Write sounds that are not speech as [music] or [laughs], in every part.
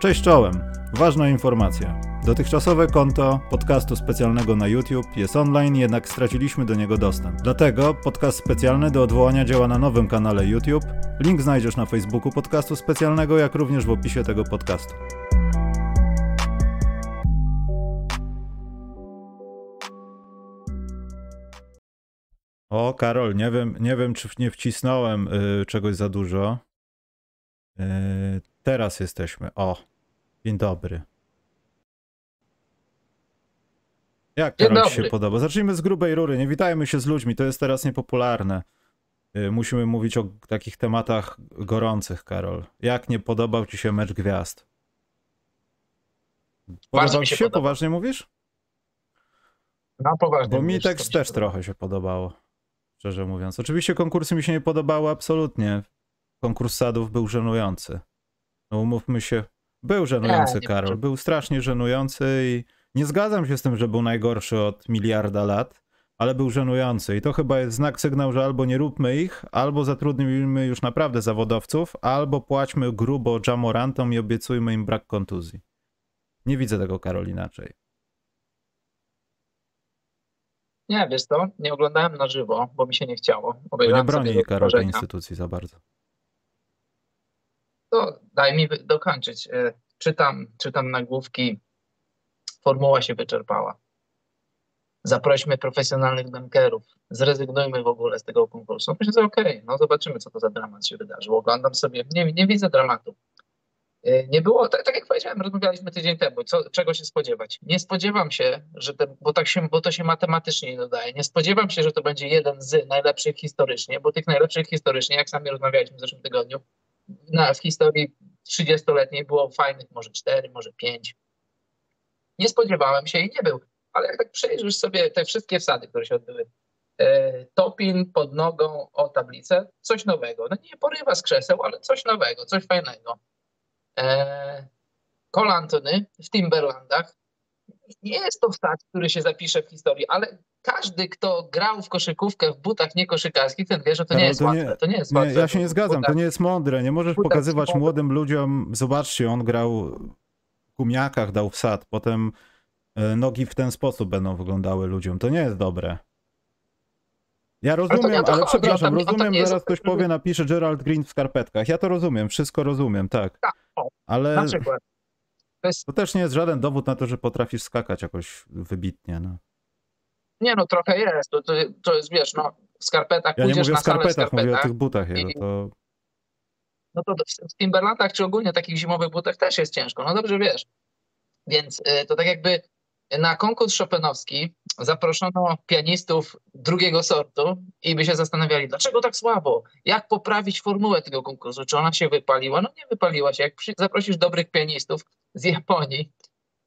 Cześć czołem! Ważna informacja. Dotychczasowe konto podcastu specjalnego na YouTube jest online, jednak straciliśmy do niego dostęp. Dlatego podcast specjalny do odwołania działa na nowym kanale YouTube. Link znajdziesz na Facebooku podcastu specjalnego, jak również w opisie tego podcastu. O, Karol, nie wiem, nie wiem czy nie wcisnąłem y, czegoś za dużo. Y, teraz jesteśmy. O, dzień dobry. Jak Karol ci się podoba? Zacznijmy z grubej rury. Nie witajmy się z ludźmi, to jest teraz niepopularne. Y, musimy mówić o takich tematach gorących, Karol. Jak nie podobał ci się mecz gwiazd? Podobał mi ci się się? podobał. Poważnie mówisz? No poważnie. Bo mi tekst mi też trochę się podobało, szczerze mówiąc. Oczywiście konkursy mi się nie podobały absolutnie. Konkurs sadów był żenujący. No umówmy się, był żenujący, nie Karol. Był strasznie żenujący i nie zgadzam się z tym, że był najgorszy od miliarda lat, ale był żenujący. I to chyba jest znak, sygnał, że albo nie róbmy ich, albo zatrudnimy już naprawdę zawodowców, albo płaćmy grubo Jamorantom i obiecujmy im brak kontuzji. Nie widzę tego, Karol, inaczej. Nie, wiesz co, nie oglądałem na żywo, bo mi się nie chciało. Bo nie Obejrzałem broni Karol tej instytucji za bardzo. To daj mi dokończyć. E, Czytam, czytam nagłówki. Formuła się wyczerpała. Zaprośmy profesjonalnych bankerów. Zrezygnujmy w ogóle z tego konkursu. Myślę, okej, no zobaczymy, co to za dramat się wydarzył. Oglądam sobie, nie, nie widzę dramatu. E, Nie było, tak, tak jak powiedziałem, rozmawialiśmy tydzień temu, co, czego się spodziewać. Nie spodziewam się, że te, bo, tak się, bo to się matematycznie nie dodaje, nie spodziewam się, że to będzie jeden z najlepszych historycznie, bo tych najlepszych historycznie, jak sami rozmawialiśmy w zeszłym tygodniu, na, w historii 30-letniej było fajnych może 4, może 5. Nie spodziewałem się i nie był, ale jak tak przejrzysz sobie te wszystkie wsady, które się odbyły, e, topin pod nogą o tablicę, coś nowego. No nie porywa z krzeseł, ale coś nowego, coś fajnego. E, w Timberlandach. Nie jest to wstać, który się zapisze w historii, ale każdy, kto grał w koszykówkę w butach niekoszykarskich, ten wie, że to nie jest to nie- łatwe. To nie jest Nie, łatwe. ja się nie zgadzam, to nie jest mądre. Nie możesz pokazywać młodym ludziom, zobaczcie, on grał w gumiakach, dał wsad, potem e, nogi w ten sposób będą wyglądały ludziom. To nie jest dobre. Ja rozumiem, ale, o to chodzi, przepraszam, to rozumiem, jest zaraz to, ktoś powie, napisze Gerald Green w skarpetkach. Ja to rozumiem, wszystko rozumiem, tak. Tak, o, Ale. To jest, to też nie jest żaden dowód na to, że potrafisz skakać jakoś wybitnie. No. nie no, trochę jest. To, to, to jest, wiesz, no, w skarpetach Ja nie mówię o na salę w skarpetach, mówię o skarpetach. tych butach jego. i- To... No to w- w Timberlandach czy ogólnie takich zimowych butach też jest ciężko. No dobrze wiesz. Więc y, to tak jakby na konkurs Chopinowski zaproszono pianistów drugiego sortu i by się zastanawiali, dlaczego tak słabo? Jak poprawić formułę tego konkursu? Czy ona się wypaliła? No nie wypaliła się. Jak zaprosisz dobrych pianistów z Japonii,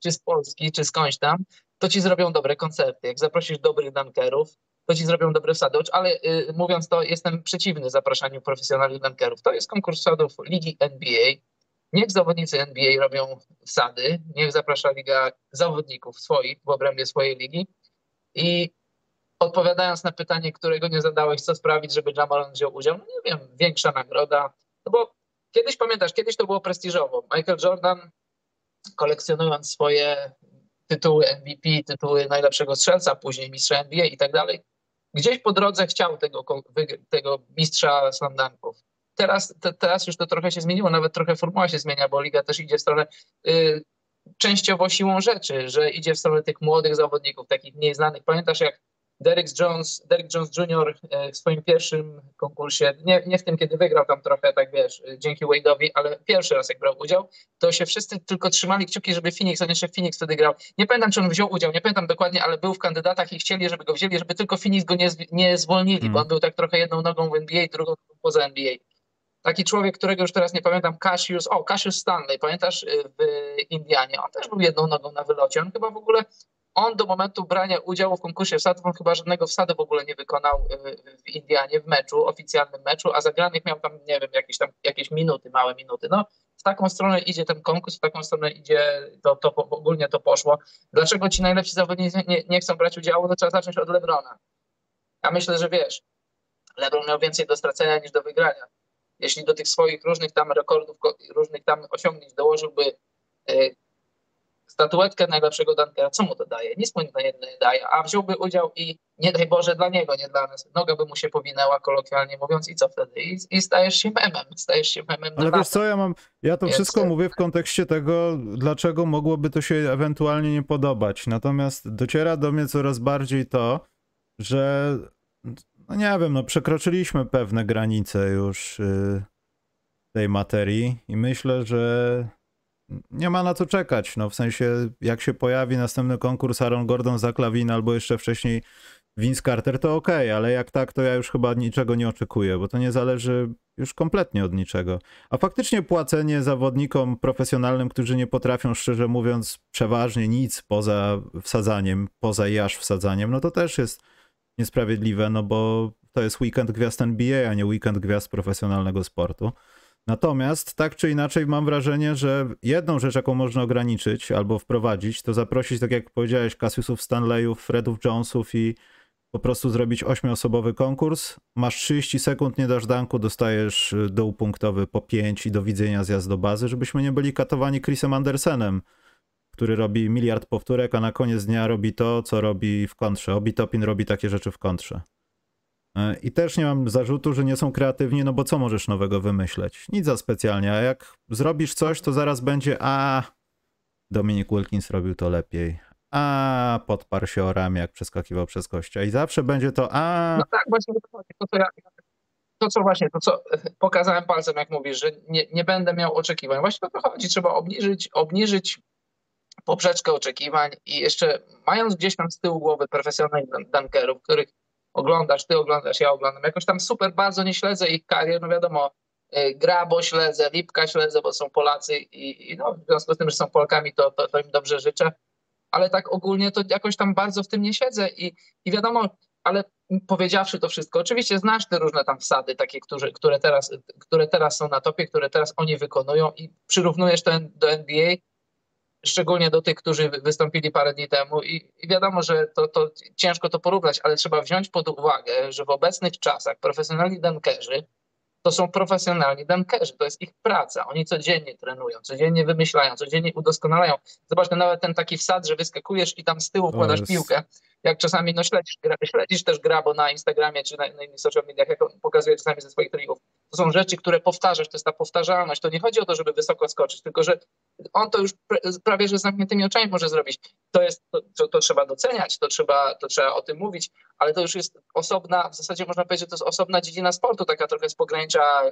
czy z Polski, czy skądś tam, to ci zrobią dobre koncerty. Jak zaprosisz dobrych dunkerów, to ci zrobią dobre wsady. Ale y, mówiąc to, jestem przeciwny zapraszaniu profesjonalnych dunkerów. To jest konkurs wsadów Ligi NBA. Niech zawodnicy NBA robią wsady, niech zaprasza liga zawodników swoich w obrębie swojej ligi. I odpowiadając na pytanie, którego nie zadałeś, co sprawić, żeby Jamoran wziął udział, no nie wiem, większa nagroda. No bo kiedyś pamiętasz, kiedyś to było prestiżowo. Michael Jordan, kolekcjonując swoje tytuły MVP, tytuły najlepszego strzelca, później mistrza NBA i tak dalej, gdzieś po drodze chciał tego, tego mistrza slam dunków. Teraz, te, teraz już to trochę się zmieniło, nawet trochę formuła się zmienia, bo liga też idzie w stronę y, częściowo siłą rzeczy, że idzie w stronę tych młodych zawodników, takich mniej znanych. Pamiętasz jak Derek Jones, Derek Jones Jr. e, w swoim pierwszym konkursie, nie, nie w tym, kiedy wygrał tam trochę, tak wiesz, e, dzięki Wade'owi, ale pierwszy raz jak brał udział, to się wszyscy tylko trzymali kciuki, żeby Phoenix, on jeszcze Phoenix wtedy grał. Nie pamiętam, czy on wziął udział, nie pamiętam dokładnie, ale był w kandydatach i chcieli, żeby go wzięli, żeby tylko Phoenix go nie, nie zwolnili, Mm. bo on był tak trochę jedną nogą w NBA, drugą poza NBA. Taki człowiek, którego już teraz nie pamiętam, Cassius, o, Cassius Stanley, pamiętasz, y, w Indianie, on też był jedną nogą na wylocie, on chyba w ogóle, on do momentu brania udziału w konkursie wsadów, on chyba żadnego wsadu w ogóle nie wykonał y, w Indianie, w meczu, oficjalnym meczu, a zagranych miał tam, nie wiem, jakieś tam, jakieś minuty, małe minuty, no, w taką stronę idzie ten konkurs, w taką stronę idzie, to, to ogólnie to poszło. Dlaczego ci najlepsi zawodnicy nie, nie chcą brać udziału? No trzeba zacząć od Lebrona. Ja myślę, że wiesz, LeBron miał więcej do stracenia niż do wygrania. Jeśli do tych swoich różnych tam rekordów, ko- różnych tam osiągnięć dołożyłby statuetkę najlepszego dankera, co mu to daje? Nic mu nie daje, a wziąłby udział i nie daj Boże dla niego, nie dla nas. Noga by mu się powinęła, kolokwialnie mówiąc, i co wtedy? I, i stajesz się memem, stajesz się memem Ale wiesz co, ja mam, ja to Więc... wszystko mówię w kontekście tego, dlaczego mogłoby to się ewentualnie nie podobać. Natomiast dociera do mnie coraz bardziej to, że no nie wiem, no przekroczyliśmy pewne granice już yy, tej materii i myślę, że nie ma na co czekać. No, w sensie, jak się pojawi następny konkurs Aaron Gordon za klawin albo jeszcze wcześniej Vince Carter, to ok, ale jak tak, to ja już chyba niczego nie oczekuję, bo to nie zależy już kompletnie od niczego. A faktycznie płacenie zawodnikom profesjonalnym, którzy nie potrafią, szczerze mówiąc, przeważnie nic poza wsadzaniem, poza jaż wsadzaniem, no to też jest niesprawiedliwe, no bo to jest weekend gwiazd NBA, a nie weekend gwiazd profesjonalnego sportu. Natomiast tak czy inaczej mam wrażenie, że jedną rzecz, jaką można ograniczyć albo wprowadzić, to zaprosić, tak jak powiedziałeś, Cassiusów Stanleyów, Fredów Jonesów i po prostu zrobić ośmioosobowy konkurs. Masz 30 sekund, nie dasz danku, dostajesz y, dół punktowy po 5 i do widzenia zjazd do bazy, żebyśmy nie byli katowani Chrisem Andersenem, który robi miliard powtórek, a na koniec dnia robi to, co robi w kontrze. Obi Topin robi takie rzeczy w kontrze. E, I też nie mam zarzutu, że nie są kreatywni, no bo co możesz nowego wymyśleć? Nic za specjalnie, a jak zrobisz coś, to zaraz będzie, a Dominik Wilkins robił to lepiej, a podparł się o ramię, jak przeskakiwał przez kościa i zawsze będzie to, a... No tak, właśnie to, co ja, to co właśnie, to co pokazałem palcem, jak mówisz, że nie, nie będę miał oczekiwań. Właśnie o to chodzi, trzeba obniżyć, obniżyć poprzeczkę oczekiwań i jeszcze mając gdzieś tam z tyłu głowy profesjonalnych dunkerów, których oglądasz, ty oglądasz, ja oglądam. Jakoś tam super bardzo nie śledzę ich karier, no wiadomo, y, Grabo śledzę, Lipka śledzę, bo są Polacy i, i no, w związku z tym, że są Polkami, to, to, to, im dobrze życzę. Ale tak ogólnie to jakoś tam bardzo w tym nie siedzę i, i wiadomo, ale powiedziawszy to wszystko, oczywiście znasz te różne tam wsady, takie, które, które, teraz, które teraz są na topie, które teraz oni wykonują i przyrównujesz to do NBA, szczególnie do tych, którzy wystąpili parę dni temu i, i wiadomo, że to, to ciężko to porównać, ale trzeba wziąć pod uwagę, że w obecnych czasach profesjonalni dankerzy to są profesjonalni dankerzy, to jest ich praca. Oni codziennie trenują, codziennie wymyślają, codziennie udoskonalają. Zobacz, no nawet ten taki wsad, że wyskakujesz i tam z tyłu kładasz jest... piłkę. Jak czasami no śledzisz, śledzisz też Grabo na Instagramie czy na, na innych social mediach, jak on pokazuje czasami ze swoich treningów. To są rzeczy, które powtarzasz, to jest ta powtarzalność. To nie chodzi o to, żeby wysoko skoczyć, tylko że on to już prawie że z zamkniętymi oczami może zrobić. To, jest, to, to, trzeba doceniać, to trzeba, to trzeba o tym mówić, ale to już jest osobna, w zasadzie można powiedzieć, że to jest osobna dziedzina sportu, taka trochę z pogranicza y,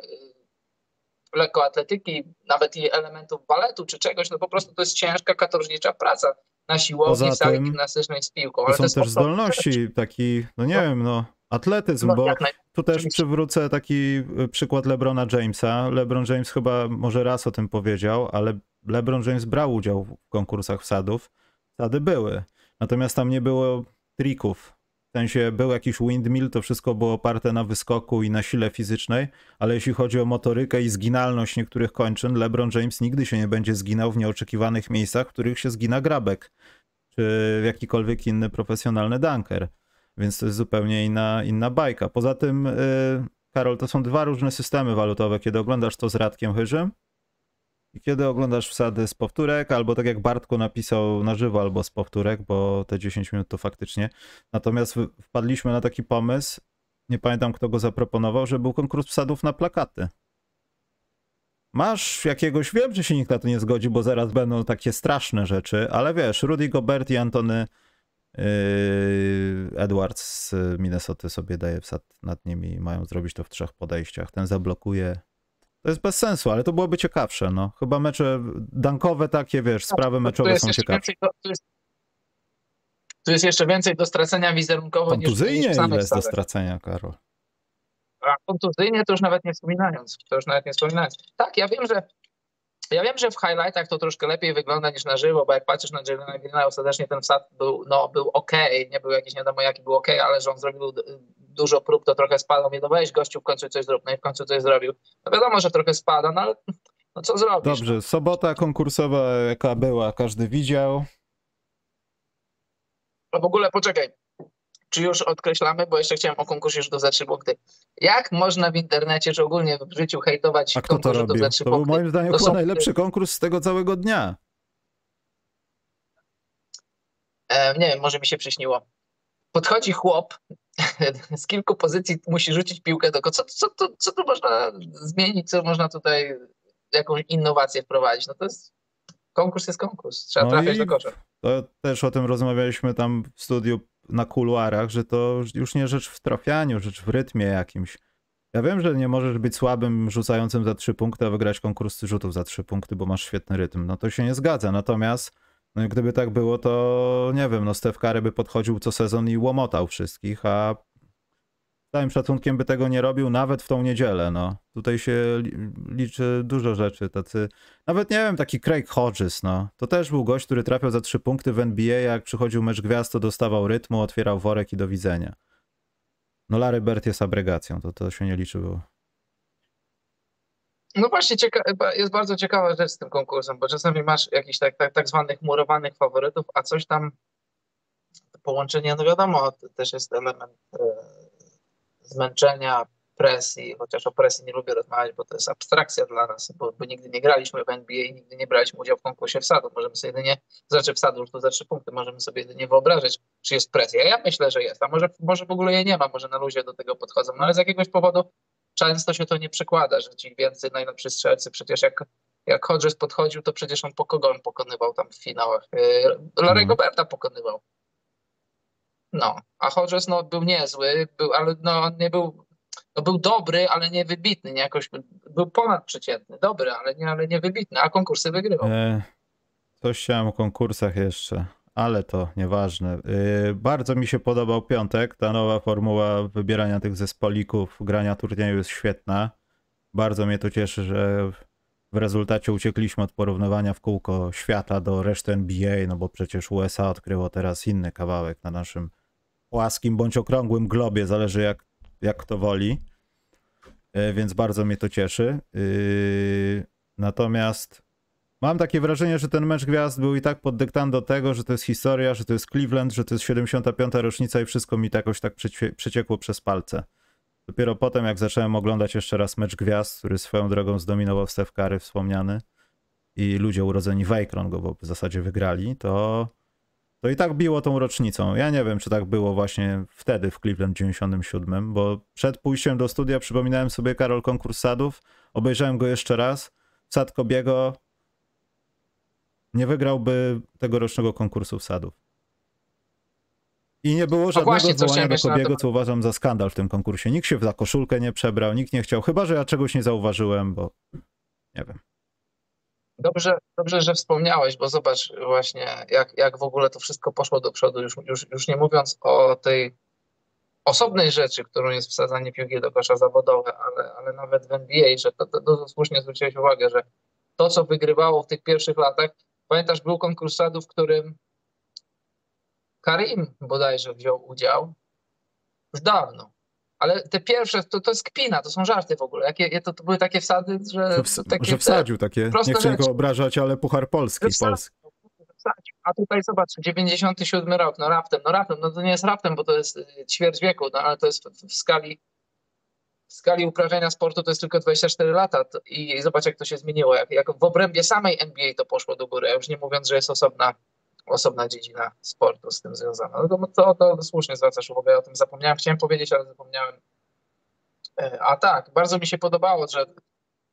lekkoatletyki, nawet i elementów baletu czy czegoś, no po prostu to jest ciężka, katorżnicza praca na siłowni, w sali gimnastycznej z piłką. Ale to są to też zdolności, taki, no nie no. wiem, no atletyzm, no, bo tu też przywrócę taki y, przykład LeBrona Jamesa. LeBron James chyba może raz o tym powiedział, ale LeBron James brał udział w konkursach wsadów. Wsady były. Natomiast tam nie było trików. W sensie był jakiś windmill, to wszystko było oparte na wyskoku i na sile fizycznej, ale jeśli chodzi o motorykę i zginalność niektórych kończyn, LeBron James nigdy się nie będzie zginał w nieoczekiwanych miejscach, w których się zgina grabek, czy jakikolwiek inny profesjonalny dunker. Więc to jest zupełnie inna, inna bajka. Poza tym, yy, Karol, to są dwa różne systemy walutowe. Kiedy oglądasz to z Radkiem Chyżym i kiedy oglądasz wsady z powtórek, albo tak jak Bartku napisał na żywo, albo z powtórek, bo te 10 minut to faktycznie. Natomiast wpadliśmy na taki pomysł, nie pamiętam kto go zaproponował, że był konkurs wsadów na plakaty. Masz jakiegoś, wiem, że się nikt na to nie zgodzi, bo zaraz będą takie straszne rzeczy, ale wiesz, Rudy Gobert i Antony Edwards z Minnesota sobie daje wsad nad nimi i mają zrobić to w trzech podejściach. Ten zablokuje. To jest bez sensu, ale to byłoby ciekawsze. No. Chyba mecze dankowe takie, wiesz, tak, sprawy meczowe są ciekawsze. Do, tu, jest, tu jest jeszcze więcej do stracenia wizerunkowo Kontuzyjnie niż, niż ile jest do stracenia, Karol? A kontuzyjnie to już nawet nie wspominając. To już nawet nie wspominając. Tak, ja wiem, że ja wiem, że w highlightach to troszkę lepiej wygląda niż na żywo, bo jak patrzysz na Jelena Greena, ostatecznie ten wsad był, no, był ok, nie był jakiś nie wiadomo jaki był ok, ale że on zrobił dużo prób, to trochę spadał. Nie no weź gościu, w końcu coś zrób, no i w końcu coś zrobił. No wiadomo, że trochę spada, no ale no co zrobisz? Dobrze, no? sobota konkursowa jaka była, każdy widział. No w ogóle poczekaj, czy już odkreślamy, bo jeszcze chciałem o konkursie rzutów za trzy punkty. Jak można w internecie, czy ogólnie w życiu hejtować A kto to robił? To był moim zdaniem chyba najlepszy konkurs z tego całego dnia. e, nie wiem, może mi się przyśniło. Podchodzi chłop, [laughs] z kilku pozycji musi rzucić piłkę do co, co, co, co tu można zmienić, co można tutaj, jakąś innowację wprowadzić. No to jest, konkurs jest konkurs, trzeba no trafiać do kosza. To też o tym rozmawialiśmy tam w studiu na kuluarach, że to już nie rzecz w trafianiu, rzecz w rytmie jakimś. Ja wiem, że nie możesz być słabym rzucającym za trzy punkty, a wygrać konkurs rzutów za trzy punkty, bo masz świetny rytm. No to się nie zgadza. Natomiast no gdyby tak było, to nie wiem, no Steph Curry by podchodził co sezon i łomotał wszystkich, a całym szacunkiem by tego nie robił nawet w tą niedzielę, no. Tutaj się liczy dużo rzeczy, tacy, nawet nie wiem, taki Craig Hodges, no. To też był gość, który trafiał za trzy punkty w NBA, jak przychodził mecz gwiazd, to dostawał rytmu, otwierał worek i do widzenia. No Larry Bird jest abregacją, to, to się nie liczyło. No właśnie, cieka- jest bardzo ciekawa rzecz z tym konkursem, bo czasami masz jakichś tak, tak, tak zwanych murowanych faworytów, a coś tam, połączenie, no wiadomo, też jest element e, zmęczenia, presji, chociaż o presji nie lubię rozmawiać, bo to jest abstrakcja dla nas, bo, bo nigdy nie graliśmy w NBA i nigdy nie braliśmy udziału w konkursie wsadów. Możemy sobie jedynie, znaczy wsadu już to za trzy punkty, możemy sobie jedynie wyobrazić, czy jest presja. Ja myślę, że jest, a może, może w ogóle jej nie ma, może na luzie do tego podchodzą, no ale z jakiegoś powodu często się to nie przekłada, że ci więcej najlepsi strzelcy, przecież jak, jak Hodges podchodził, to przecież on po kogo on pokonywał tam w finałach? Yy, Larry'ego mm. Berta pokonywał. No, a Hodges no, był niezły, był, ale no, nie był, no, był dobry, ale nie wybitny, nie jakoś, był ponadprzeciętny, dobry, ale nie, ale nie wybitny, a konkursy wygrywał. E, coś chciałem o konkursach jeszcze ale to nieważne. Yy, bardzo mi się podobał piątek. Ta nowa formuła wybierania tych zespolików, grania turnieju jest świetna. Bardzo mnie to cieszy, że w rezultacie uciekliśmy od porównywania w kółko świata do reszty NBA, no bo przecież USA odkryło teraz inny kawałek na naszym płaskim bądź okrągłym globie, zależy jak, jak kto woli. Yy, więc bardzo mnie to cieszy. Yy, natomiast Mam takie wrażenie, że ten mecz gwiazd był i tak pod dyktando tego, że to jest historia, że to jest Cleveland, że to jest 75. rocznica i wszystko mi tak jakoś tak przeciekło przez palce. Dopiero potem, jak zacząłem oglądać jeszcze raz mecz gwiazd, który swoją drogą zdominował Steph Curry wspomniany i ludzie urodzeni w Akron go w zasadzie wygrali, to, to i tak biło tą rocznicą. Ja nie wiem, czy tak było właśnie wtedy w Cleveland 97, bo przed pójściem do studia przypominałem sobie Karol Konkurs Sadów, obejrzałem go jeszcze raz. Sad Kobiego nie wygrałby tegorocznego konkursu wsadów. I nie było żadnego właśnie, zwołania do Kobiego, co uważam za skandal w tym konkursie. Nikt się za koszulkę nie przebrał, nikt nie chciał, chyba że ja czegoś nie zauważyłem, bo nie wiem. Dobrze, dobrze, że wspomniałeś, bo zobacz właśnie, jak, jak w ogóle to wszystko poszło do przodu, już, już, już nie mówiąc o tej osobnej rzeczy, którą jest wsadzanie piłki do kosza zawodowe, ale, ale nawet w NBA, że to, to, to słusznie zwróciłeś uwagę, że to, co wygrywało w tych pierwszych latach, Pamiętasz, był konkurs w którym Karim bodajże wziął udział już dawno. Ale te pierwsze, to, to jest kpina, to są żarty w ogóle. Jakie, to, to były takie wsady, że... Że, takie, że wsadził takie, nie chcę go obrażać, ale Puchar Polski. Polski. A tutaj zobacz, 97 rok, no raptem, no raptem, no to nie jest raptem, bo to jest y, ćwierć wieku, no ale to jest w, w skali w skali uprawiania sportu to jest tylko 24 lata i zobacz, jak to się zmieniło. Jak, jak w obrębie samej NBA to poszło do góry, już nie mówiąc, że jest osobna, osobna dziedzina sportu z tym związana. No to, to, to słusznie zwracasz uwagę, o tym zapomniałem. Chciałem powiedzieć, ale zapomniałem. E, a tak, bardzo mi się podobało, że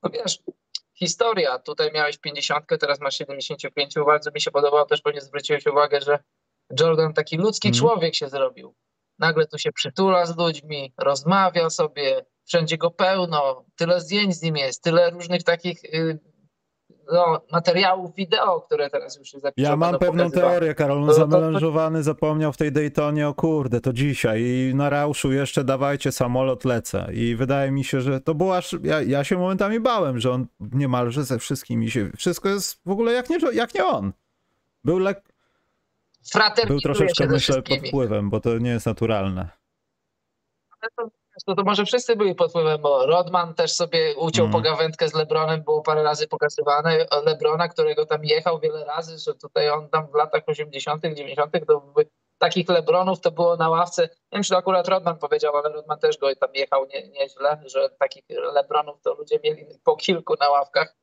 no wiesz, historia, tutaj miałeś 50, teraz masz 75, bardzo mi się podobało, też pewnie zwróciłeś uwagę, że Jordan taki ludzki mm. człowiek się zrobił. Nagle tu się przytula z ludźmi, rozmawia sobie, wszędzie go pełno, tyle zdjęć z nim jest, tyle różnych takich y, no, materiałów wideo, które teraz już się zapisały. Ja mam pewną teorię, Karol, on zamelanżowany zapomniał w tej Daytonie, o kurde, to dzisiaj i na rauszu jeszcze dawajcie samolot, lecę. I wydaje mi się, że to było aż, ja, ja się momentami bałem, że on niemalże ze wszystkimi się, wszystko jest w ogóle jak nie, jak nie on. Był lek... Był troszeczkę, myślę, pod wpływem, bo to nie jest naturalne. Ale to no to może wszyscy byli pod wpływem, bo Rodman też sobie uciął mm. pogawędkę z Lebronem, było parę razy pokazywane. Lebrona, którego tam jechał wiele razy, że tutaj on tam w latach 80., 90. to były takich Lebronów to było na ławce. Nie wiem, czy to akurat Rodman powiedział, ale Rodman też go tam jechał nie, nieźle, że takich Lebronów to ludzie mieli po kilku na ławkach.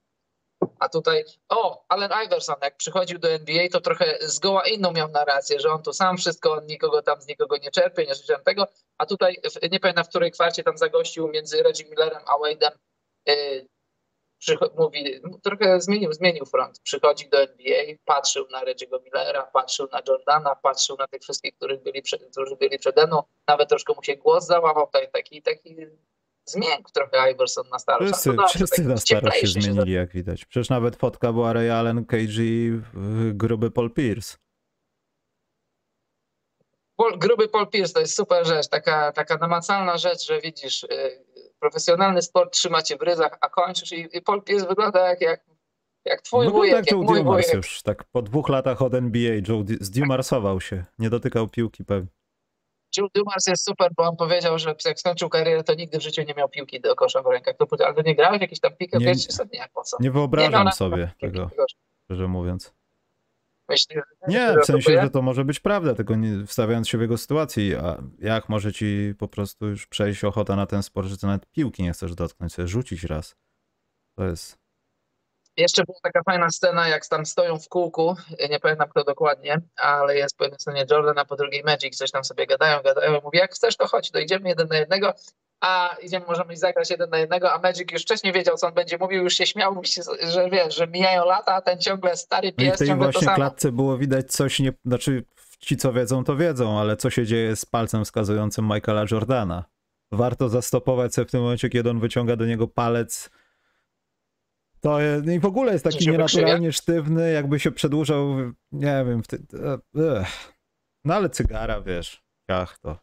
A tutaj, o, Allen Iverson, jak przychodził do NBA, to trochę zgoła inną miał narrację, że on tu sam wszystko, on nikogo tam z nikogo nie czerpie, nie słyszałem tego. A tutaj, nie pamiętam w której kwarcie tam zagościł między Reggie Millerem a Wade'em, yy, mówi, trochę zmienił, zmienił front. Przychodzi do NBA, patrzył na Reggie'ego Millera, patrzył na Jordana, patrzył na tych wszystkich, których byli przed, którzy byli przede mną. Nawet troszkę mu się głos załamał, taki, taki zmiękł trochę Iverson na starość. Wszyscy, dobrze, wszyscy na starość się zmienili, jak widać. Przecież nawet fotka była Ray Allen, KG, y, gruby Paul Pierce. Paul, gruby Paul Pierce to jest super rzecz, taka, taka namacalna rzecz, że widzisz, y, profesjonalny sport trzyma cię w ryzach, a kończysz i, i Paul Pierce wygląda jak, jak, jak twój No wujek, tak jak Joe Dumars już, tak po dwóch latach od NBA Joe Di- zdumarsował się, nie dotykał piłki pewnie. Joe Dumars jest super, bo on powiedział, że jak skończył karierę, to nigdy w życiu nie miał piłki do kosza w rękach. To, ale nie grałeś w jakiś tam piłkę? Nie- Nie, nie, po co? Nie Nie, wyobrażam no, na- sobie [laughs] tego, szczerze mówiąc. Myślę, Nie, w sensie, że to może być prawda, tylko nie wstawiając się w jego sytuacji, a jak może ci po prostu już przejść ochota na ten sport, że ty nawet piłki nie chcesz dotknąć, sobie rzucić raz. To jest... Jeszcze była taka fajna scena, jak tam stoją w kółku, nie pamiętam kto dokładnie, ale jest po jednej stronie Jordan, a po drugiej Magic, coś tam sobie gadają, gadają. Mówi, jak chcesz, to chodź, dojdziemy jeden na jednego, a idziemy, możemy zagrać jeden na jednego, a Magic już wcześniej wiedział, co on będzie mówił, już się śmiał, mówi się, że wiesz, że mijają lata, a ten ciągle stary No i w pies, tej właśnie klatce było widać coś, nie... znaczy ci co wiedzą, to wiedzą, ale co się dzieje z palcem wskazującym Michaela Jordana. Warto zastopować sobie w tym momencie, kiedy on wyciąga do niego palec. To jest, i w ogóle jest taki nienaturalnie sztywny, jakby się przedłużał, nie wiem, w ty... Ech. no ale cygara, wiesz, ach to.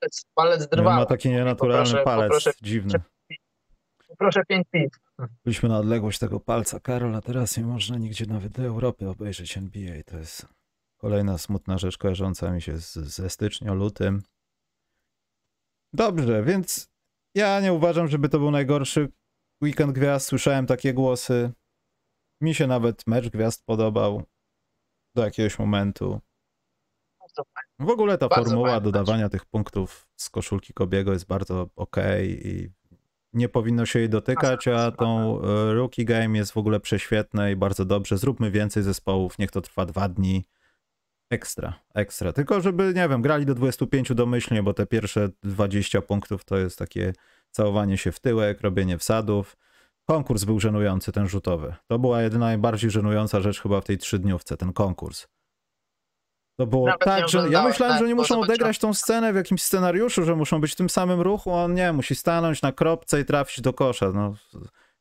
Palec, palec drwala. ma taki nienaturalny Poproszę- palec, poproszę- dziwny. Proszę pięć piw. Byliśmy na odległość tego palca, Karol, a teraz nie można nigdzie nawet do Europy obejrzeć NBA. To jest kolejna smutna rzecz kojarząca mi się z, ze stycznia, lutym. Dobrze, więc ja nie uważam, żeby to był najgorszy weekend gwiazd. Słyszałem takie głosy. Mi się nawet mecz gwiazd podobał do jakiegoś momentu. W ogóle ta Bardzo formuła dodawania tych punktów z koszulki Kobiego jest bardzo okej i nie powinno się jej dotykać, a tą e, rookie game jest w ogóle prześwietne i bardzo dobrze. Zróbmy więcej zespołów, niech to trwa dwa dni. Ekstra, ekstra. Tylko żeby, nie wiem, grali do 25 domyślnie, bo te pierwsze 20 punktów to jest takie całowanie się w tyłek, robienie wsadów. Konkurs był żenujący, ten rzutowy. To była jedyna najbardziej żenująca rzecz chyba w tej trzydniówce, ten konkurs. To było Nawet tak, że ja myślałem, że nawet oni muszą odegrać tą scenę w jakimś scenariuszu, że muszą być w tym samym ruchu, a on nie, musi stanąć na kropce i trafić do kosza. No,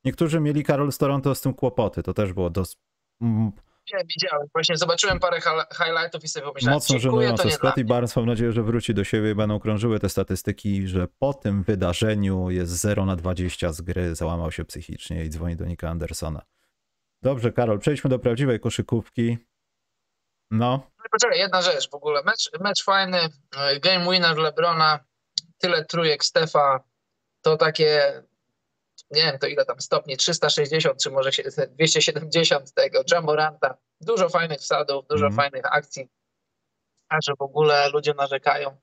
niektórzy mieli Karol z Toronto z tym kłopoty, to też było dosyć mm, Widziałem, widziałem. Właśnie zobaczyłem parę highlightów i sobie pomyślałem, mocno żenujące. Scotty. Barnes mam nadzieję, że wróci do siebie i będą krążyły te statystyki, że po tym wydarzeniu jest 0 na 20 z gry, załamał się psychicznie i dzwoni do Nika Andersona. Dobrze, Karol, przejdźmy do prawdziwej koszykówki. No, No Poczekaj, jedna rzecz w ogóle. Mecz, mecz fajny, e, game winner Lebrona, tyle trójek Stefa, to takie, nie wiem to ile tam stopni, 360 czy może się- 270 tego Jamoranta. Dużo fajnych wsadów, dużo Mhm. fajnych akcji, a że w ogóle ludzie narzekają,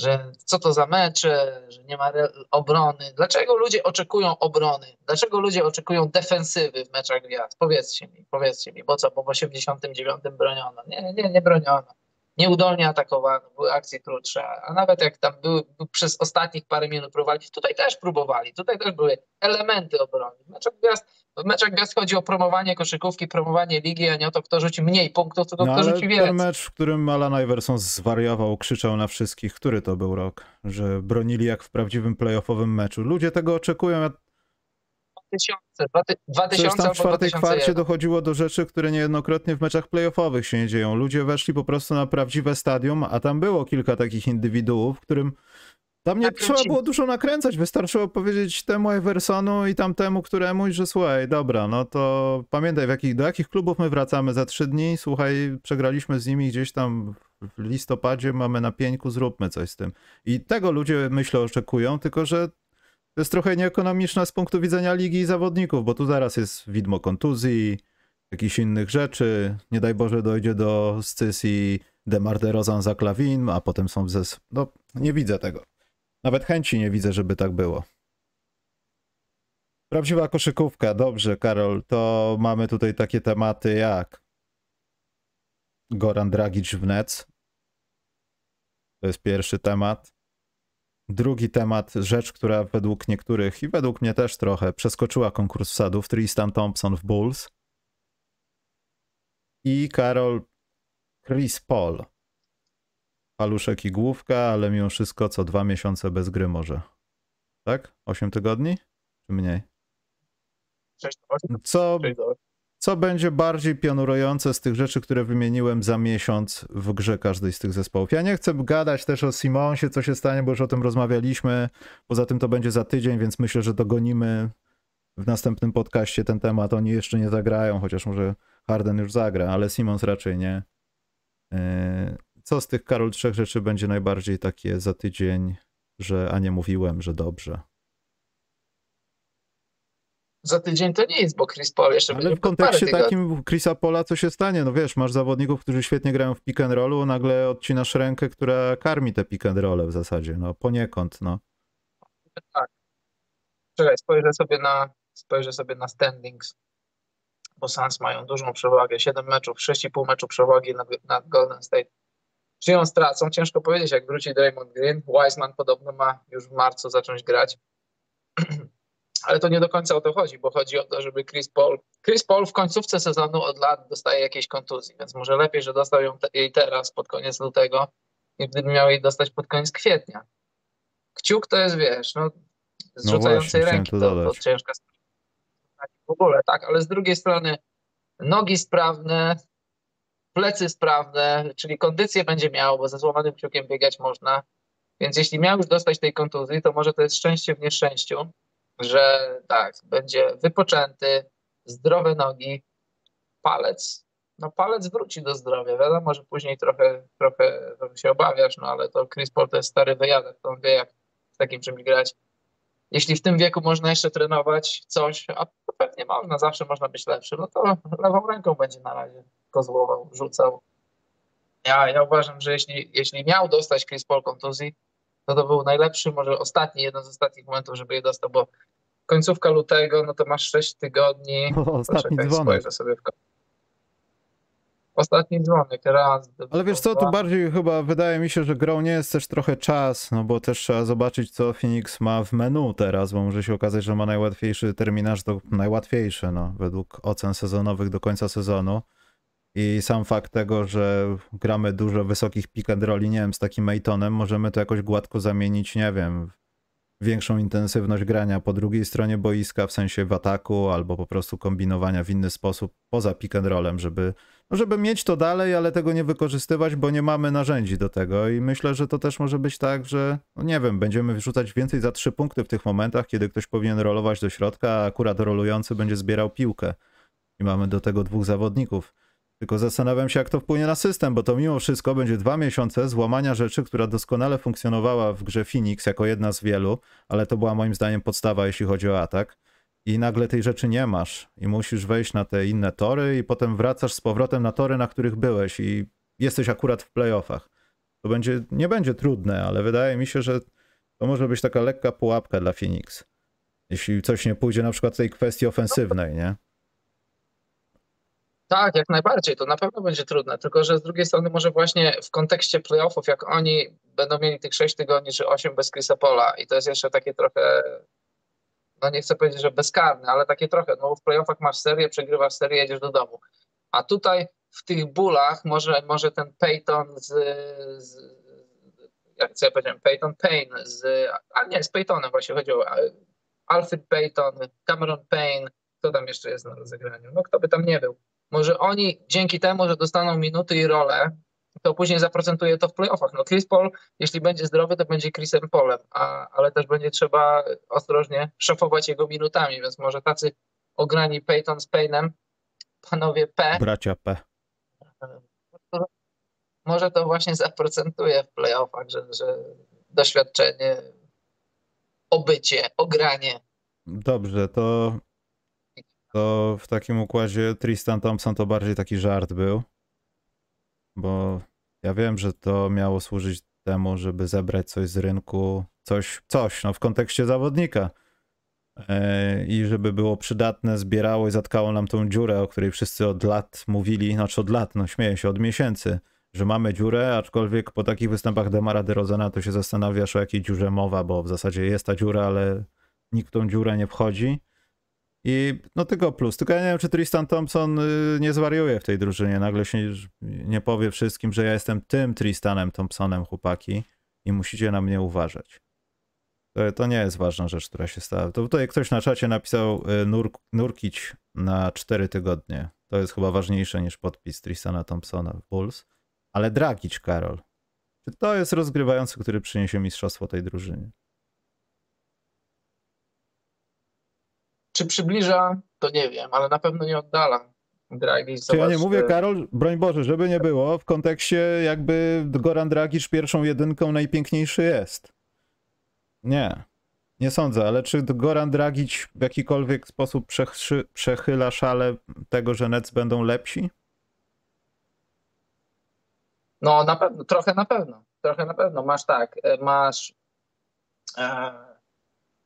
że co to za mecze, że nie ma obrony. Dlaczego ludzie oczekują obrony? Dlaczego ludzie oczekują defensywy w meczach gwiazd? Powiedzcie mi, powiedzcie mi, bo co, po 89 broniono? Nie, nie, nie broniono. Nieudolnie atakowano, były akcje krótsze, a nawet jak tam były przez ostatnich parę minut próbowali, tutaj też próbowali, tutaj też były elementy obrony. W meczach gwiazd, w meczach gwiazd chodzi o promowanie koszykówki, promowanie ligi, a nie o to, kto rzuci mniej punktów, tylko no kto rzuci ten więcej. mecz, w którym Alan Iverson zwariował, krzyczał na wszystkich, który to był rok, że bronili jak w prawdziwym playoffowym meczu. Ludzie tego oczekują. Ja 2000, dwa ty- 2000 Przecież tam w czwartej kwarcie 2001. dochodziło do rzeczy, które niejednokrotnie w meczach playoffowych się nie dzieją. Ludzie weszli po prostu na prawdziwe stadium, a tam było kilka takich indywiduów, którym tam nie Nakręcili. trzeba było dużo nakręcać. Wystarczyło powiedzieć temu Eversonu i tamtemu któremuś, że słuchaj, dobra, no to pamiętaj, jakich, do jakich klubów my wracamy za trzy dni. Słuchaj, przegraliśmy z nimi gdzieś tam w listopadzie, mamy na pieńku, zróbmy coś z tym. I tego ludzie, myślę, oczekują, tylko że to jest trochę nieekonomiczne z punktu widzenia ligi i zawodników, bo tu zaraz jest widmo kontuzji, jakichś innych rzeczy. Nie daj Boże dojdzie do scysji Demar DeRozan za Klawin, a potem są zes... No, nie widzę tego. Nawet chęci nie widzę, żeby tak było. Prawdziwa koszykówka, dobrze, Karol. To mamy tutaj takie tematy jak Goran Dragic w Nets. To jest pierwszy temat. Drugi temat, rzecz, która według niektórych i według mnie też trochę przeskoczyła konkurs wsadów, Tristan Thompson w Bulls. I Karol Chris Paul. Paluszek i główka, ale mimo wszystko co dwa miesiące bez gry może. Tak? Osiem tygodni? Czy mniej? Co, co będzie bardziej pionurujące z tych rzeczy, które wymieniłem za miesiąc w grze każdej z tych zespołów? Ja nie chcę gadać też o Simonsie, co się stanie, bo już o tym rozmawialiśmy. Poza tym to będzie za tydzień, więc myślę, że dogonimy w następnym podcaście ten temat. Oni jeszcze nie zagrają, chociaż może Harden już zagra, ale Simons raczej nie. Yy, co z tych, Karol, trzech rzeczy będzie najbardziej takie za tydzień, że a nie mówiłem, że dobrze? Za tydzień to nie jest, bo Chris Paul jeszcze Ale w kontekście takim Chrisa Pola co się stanie? No wiesz, masz zawodników, którzy świetnie grają w pick and rollu, nagle odcinasz rękę, która karmi te pick and rolle w zasadzie, no poniekąd, no. Tak. Czekaj, spojrzę sobie na, spojrzę sobie na standings, bo Suns mają dużą przewagę, 7 meczów, 6,5 meczów przewagi nad, nad Golden State. Czy ją stracą? Ciężko powiedzieć, jak wróci Draymond Green. Wiseman podobno ma już w marcu zacząć grać. [clears throat] ale to nie do końca o to chodzi, bo chodzi o to, żeby Chris Paul. Chris Paul w końcówce sezonu od lat dostaje jakieś kontuzji, więc może lepiej, że dostał ją jej teraz pod koniec lutego, niż gdyby miał jej dostać pod koniec kwietnia. Kciuk to jest, wiesz, no, zrzucającej no ręki, to, to, to ciężka w ogóle, tak, ale z drugiej strony nogi sprawne, plecy sprawne, czyli kondycję będzie miał, bo ze złamanym kciukiem biegać można. Więc jeśli miał już dostać tej kontuzji, to może to jest szczęście w nieszczęściu że tak, będzie wypoczęty, zdrowe nogi, palec. No palec wróci do zdrowia. Wiadomo, że później trochę, trochę, trochę się obawiasz, no ale to Chris Paul to jest stary wyjadek, to on wie jak z takim czymś grać. Jeśli w tym wieku można jeszcze trenować coś, a pewnie można, zawsze można być lepszy, no to lewą ręką będzie na razie kozłował, rzucał. Ja, ja uważam, że jeśli, jeśli miał dostać Chris Paul kontuzji, to to był najlepszy, może ostatni, jeden z ostatnich momentów, żeby je dostał, bo końcówka lutego, no to masz 6 tygodni. [laughs] O, ostatni Poczekaj, dzwonek. Sobie w... Ostatni dzwonek, raz. Ale wiesz co, tu bardziej chyba wydaje mi się, że grą nie jest też trochę czas, no bo też trzeba zobaczyć, co Phoenix ma w menu teraz, bo może się okazać, że ma najłatwiejszy terminarz, to najłatwiejszy, no, według ocen sezonowych do końca sezonu. I sam fakt tego, że gramy dużo wysokich pick and rolli, nie wiem, z takim Maytonem, możemy to jakoś gładko zamienić, nie wiem, większą intensywność grania po drugiej stronie boiska, w sensie w ataku, albo po prostu kombinowania w inny sposób poza pick and rollem, żeby, no żeby mieć to dalej, ale tego nie wykorzystywać, bo nie mamy narzędzi do tego i myślę, że to też może być tak, że, no nie wiem, będziemy wyrzucać więcej za trzy punkty w tych momentach, kiedy ktoś powinien rolować do środka, a akurat rolujący będzie zbierał piłkę i mamy do tego dwóch zawodników. Tylko zastanawiam się, jak to wpłynie na system, bo to mimo wszystko będzie dwa miesiące złamania rzeczy, która doskonale funkcjonowała w grze Phoenix jako jedna z wielu, ale to była moim zdaniem podstawa, jeśli chodzi o atak. I nagle tej rzeczy nie masz i musisz wejść na te inne tory i potem wracasz z powrotem na tory, na których byłeś i jesteś akurat w playoffach. To będzie, nie będzie trudne, ale wydaje mi się, że to może być taka lekka pułapka dla Phoenix. Jeśli coś nie pójdzie na przykład tej kwestii ofensywnej, nie? Tak, jak najbardziej. To na pewno będzie trudne. Tylko, że z drugiej strony, może właśnie w kontekście playoffów, jak oni będą mieli tych 6 tygodni czy 8 bez Chrisa Pola, i to jest jeszcze takie trochę, no nie chcę powiedzieć, że bezkarne, ale takie trochę. No w playoffach masz serię, przegrywasz serię, jedziesz do domu. A tutaj w tych bólach może, może ten Peyton z, z jak co ja powiedziałem, Peyton Payne z, a nie, z Peytonem właśnie chodziło, Alfred Payton, Cameron Payne, kto tam jeszcze jest na rozegraniu? No kto by tam nie był może oni dzięki temu, że dostaną minuty i rolę, to później zaprocentuje to w playoffach. No Chris Paul, jeśli będzie zdrowy, to będzie Chrisem Polem, a, ale też będzie trzeba ostrożnie szafować jego minutami, więc może tacy ograni Peyton z Paynem, panowie P. Bracia P. Może to właśnie zaprocentuje w playoffach, że, że doświadczenie, obycie, ogranie. Dobrze, to to w takim układzie Tristan Thompson to bardziej taki żart był, bo ja wiem, że to miało służyć temu, żeby zebrać coś z rynku, coś, coś, no w kontekście zawodnika. e, i żeby było przydatne, zbierało i zatkało nam tą dziurę, o której wszyscy od lat mówili, znaczy od lat, no śmieję się, od miesięcy, że mamy dziurę, aczkolwiek po takich występach Demara DeRozana to się zastanawiasz o jakiej dziurze mowa, bo w zasadzie jest ta dziura, ale nikt tą dziurę nie wchodzi. I no tylko plus. Tylko ja nie wiem, czy Tristan Thompson y, nie zwariuje w tej drużynie. Nagle się nie powie wszystkim, że ja jestem tym Tristanem Thompsonem, chłopaki, i musicie na mnie uważać. To, to nie jest ważna rzecz, która się stała. To tutaj ktoś na czacie napisał y, nur, nurkić na 4 tygodnie. To jest chyba ważniejsze niż podpis Tristana Thompsona w Bulls. Ale Dragic, Karol. Czy to jest rozgrywający, który przyniesie mistrzostwo tej drużynie? Czy przybliża, to nie wiem, ale na pewno nie oddala. Dragic, Czy ja nie mówię, Karol, broń Boże, żeby nie było, w kontekście jakby Goran Dragic pierwszą jedynką najpiękniejszy jest. Nie, nie sądzę, ale czy Goran Dragic w jakikolwiek sposób przechyla szale tego, że Nets będą lepsi? No na pewno, trochę na pewno, trochę na pewno. Masz tak, e, masz e,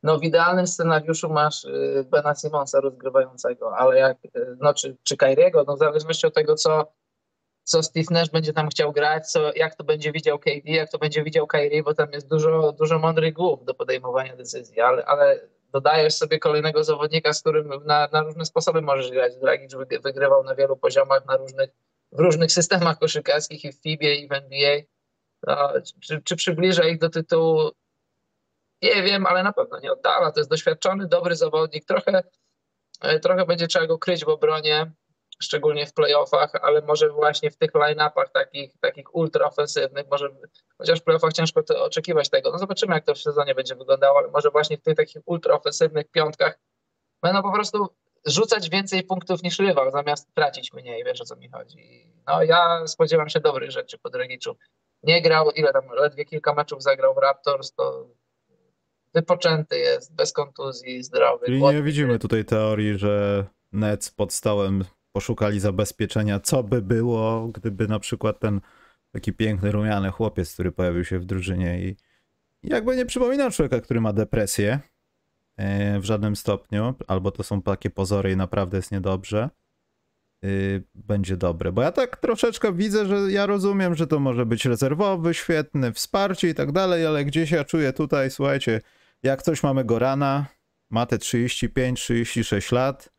no w idealnym scenariuszu masz e, Bena Simonsa rozgrywającego, ale jak, no czy, czy Kairiego, no w zależności od tego, co, co Steve Nash będzie tam chciał grać, co, jak to będzie widział KD, jak to będzie widział Kyrie, bo tam jest dużo, dużo mądrych głów do podejmowania decyzji, ale, ale dodajesz sobie kolejnego zawodnika, z którym na, na różne sposoby możesz grać. Dragic wygrywał na wielu poziomach, na różnych w różnych systemach koszykarskich i w FIBie i w NBA. No, czy, czy przybliża ich do tytułu? Nie wiem, ale na pewno nie oddala. To jest doświadczony, dobry zawodnik. Trochę, e, trochę będzie trzeba go kryć w obronie, szczególnie w playoffach, ale może właśnie w tych line-upach takich, takich ultra ofensywnych, może chociaż w playoffach ciężko oczekiwać tego. No zobaczymy, jak to w sezonie będzie wyglądało, ale może właśnie w tych takich ultra ofensywnych piątkach będą po prostu rzucać więcej punktów niż rywal, zamiast tracić mniej, wiesz o co mi chodzi. No ja spodziewam się dobrych rzeczy po Dragiczu. Nie grał, ile tam, ledwie kilka meczów zagrał w Raptors, to wypoczęty jest, bez kontuzji, zdrowy. Czyli nie widzimy tutaj teorii, że Nets pod stołem poszukali zabezpieczenia, co by było, gdyby na przykład ten taki piękny, rumiany chłopiec, który pojawił się w drużynie i jakby nie przypominał człowieka, który ma depresję, E, w żadnym stopniu, albo to są takie pozory i naprawdę jest niedobrze, y, będzie dobre. Bo ja tak troszeczkę widzę, że ja rozumiem, że to może być rezerwowy, świetny, wsparcie i tak dalej, ale gdzieś ja czuję tutaj, słuchajcie, jak coś mamy Gorana, ma te 35-36 lat,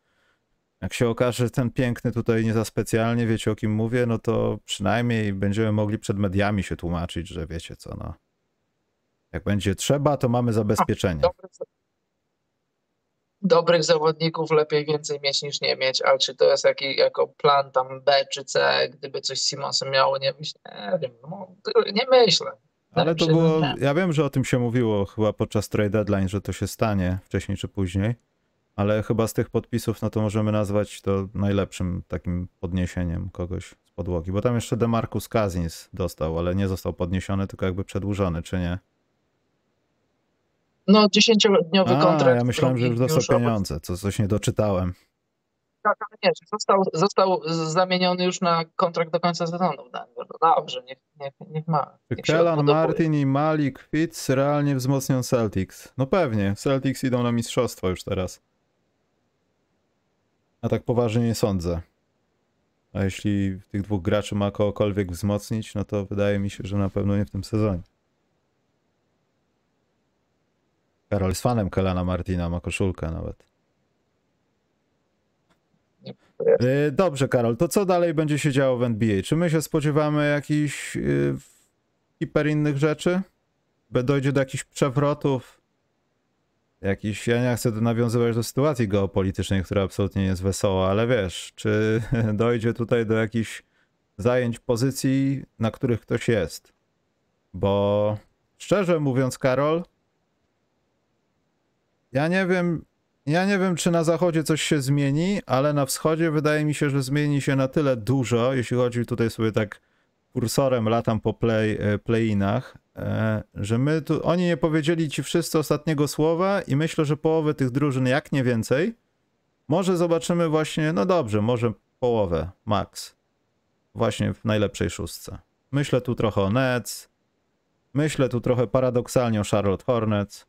jak się okaże, że ten piękny tutaj nie za specjalnie, wiecie o kim mówię, no to przynajmniej będziemy mogli przed mediami się tłumaczyć, że wiecie co, no. Jak będzie trzeba, to mamy zabezpieczenie dobrych zawodników lepiej więcej mieć niż nie mieć, ale czy to jest jaki, jako plan tam B czy C, gdyby coś z Simonsem miało nie nie wiem, no, nie myślę. Ale to było, ja wiem, że o tym się mówiło chyba podczas trade deadline, że to się stanie wcześniej czy później, ale chyba z tych podpisów, no to możemy nazwać to najlepszym takim podniesieniem kogoś z podłogi, bo tam jeszcze DeMarcus Cousins dostał, ale nie został podniesiony, tylko jakby przedłużony, czy nie? No, dziesięciodniowy A, kontrakt. Ja myślałem, że już dostał pieniądze, co coś nie doczytałem. Tak, ale nie, został, został zamieniony już na kontrakt do końca sezonu. No dobrze, niech, niech, niech ma. Niech Kellan Martin i Malik Fitz realnie wzmocnią Celtics. No pewnie, Celtics idą na mistrzostwo już teraz. A tak poważnie nie sądzę. A jeśli tych dwóch graczy ma kogokolwiek wzmocnić, no to wydaje mi się, że na pewno nie w tym sezonie. Karol jest fanem Kelana Martina, ma koszulkę nawet. Y, dobrze, Karol, to co dalej będzie się działo w NBA? Czy my się spodziewamy jakichś yy, hiper innych rzeczy? Dojdzie do jakichś przewrotów? Jakiś, ja nie chcę nawiązywać do sytuacji geopolitycznej, która absolutnie nie jest wesoła, ale wiesz, czy [laughs] dojdzie tutaj do jakichś zajęć pozycji, na których ktoś jest? Bo szczerze mówiąc, Karol, ja nie wiem, ja nie wiem, czy na zachodzie coś się zmieni, ale na wschodzie wydaje mi się, że zmieni się na tyle dużo, jeśli chodzi tutaj sobie tak kursorem latam po play, e, play-inach, e, że my tu, oni nie powiedzieli ci wszyscy ostatniego słowa i myślę, że połowę tych drużyn, jak nie więcej, może zobaczymy właśnie, no dobrze, może połowę, max, właśnie w najlepszej szóstce. Myślę tu trochę o Nets, myślę tu trochę paradoksalnie o Charlotte Hornets,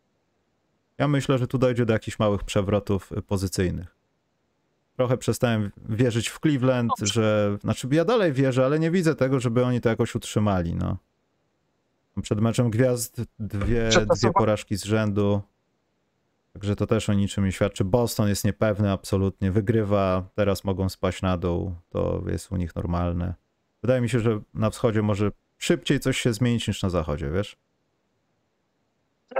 Ja myślę, że tu dojdzie do jakichś małych przewrotów y, pozycyjnych. Trochę przestałem wierzyć w Cleveland, że. Znaczy, ja dalej wierzę, ale nie widzę tego, żeby oni to jakoś utrzymali. No. Przed meczem gwiazd dwie, dwie porażki z rzędu. Także to też o niczym nie świadczy. Boston jest niepewny absolutnie, wygrywa, teraz mogą spaść na dół, to jest u nich normalne. Wydaje mi się, że na wschodzie może szybciej coś się zmienić niż na zachodzie, wiesz?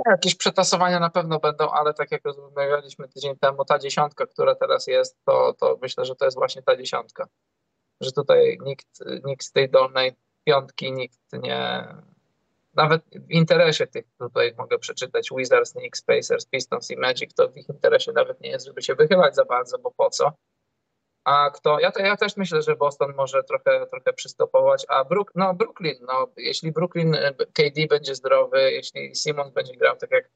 Jakieś przetasowania na pewno będą, ale tak jak rozmawialiśmy tydzień temu, ta dziesiątka, która teraz jest, to, to myślę, że to jest właśnie ta dziesiątka. Że tutaj nikt, nikt z tej dolnej piątki, nikt nie. Nawet w interesie tych, tutaj mogę przeczytać Wizards, Knicks, Pacers, Pistons i Magic, to w ich interesie nawet nie jest, żeby się wychylać za bardzo, bo po co? A kto? Ja, ja też myślę, że Boston może trochę, trochę przystopować, a Brook, no Brooklyn, no, jeśli Brooklyn, y, KD będzie zdrowy, jeśli Simons będzie grał tak jak,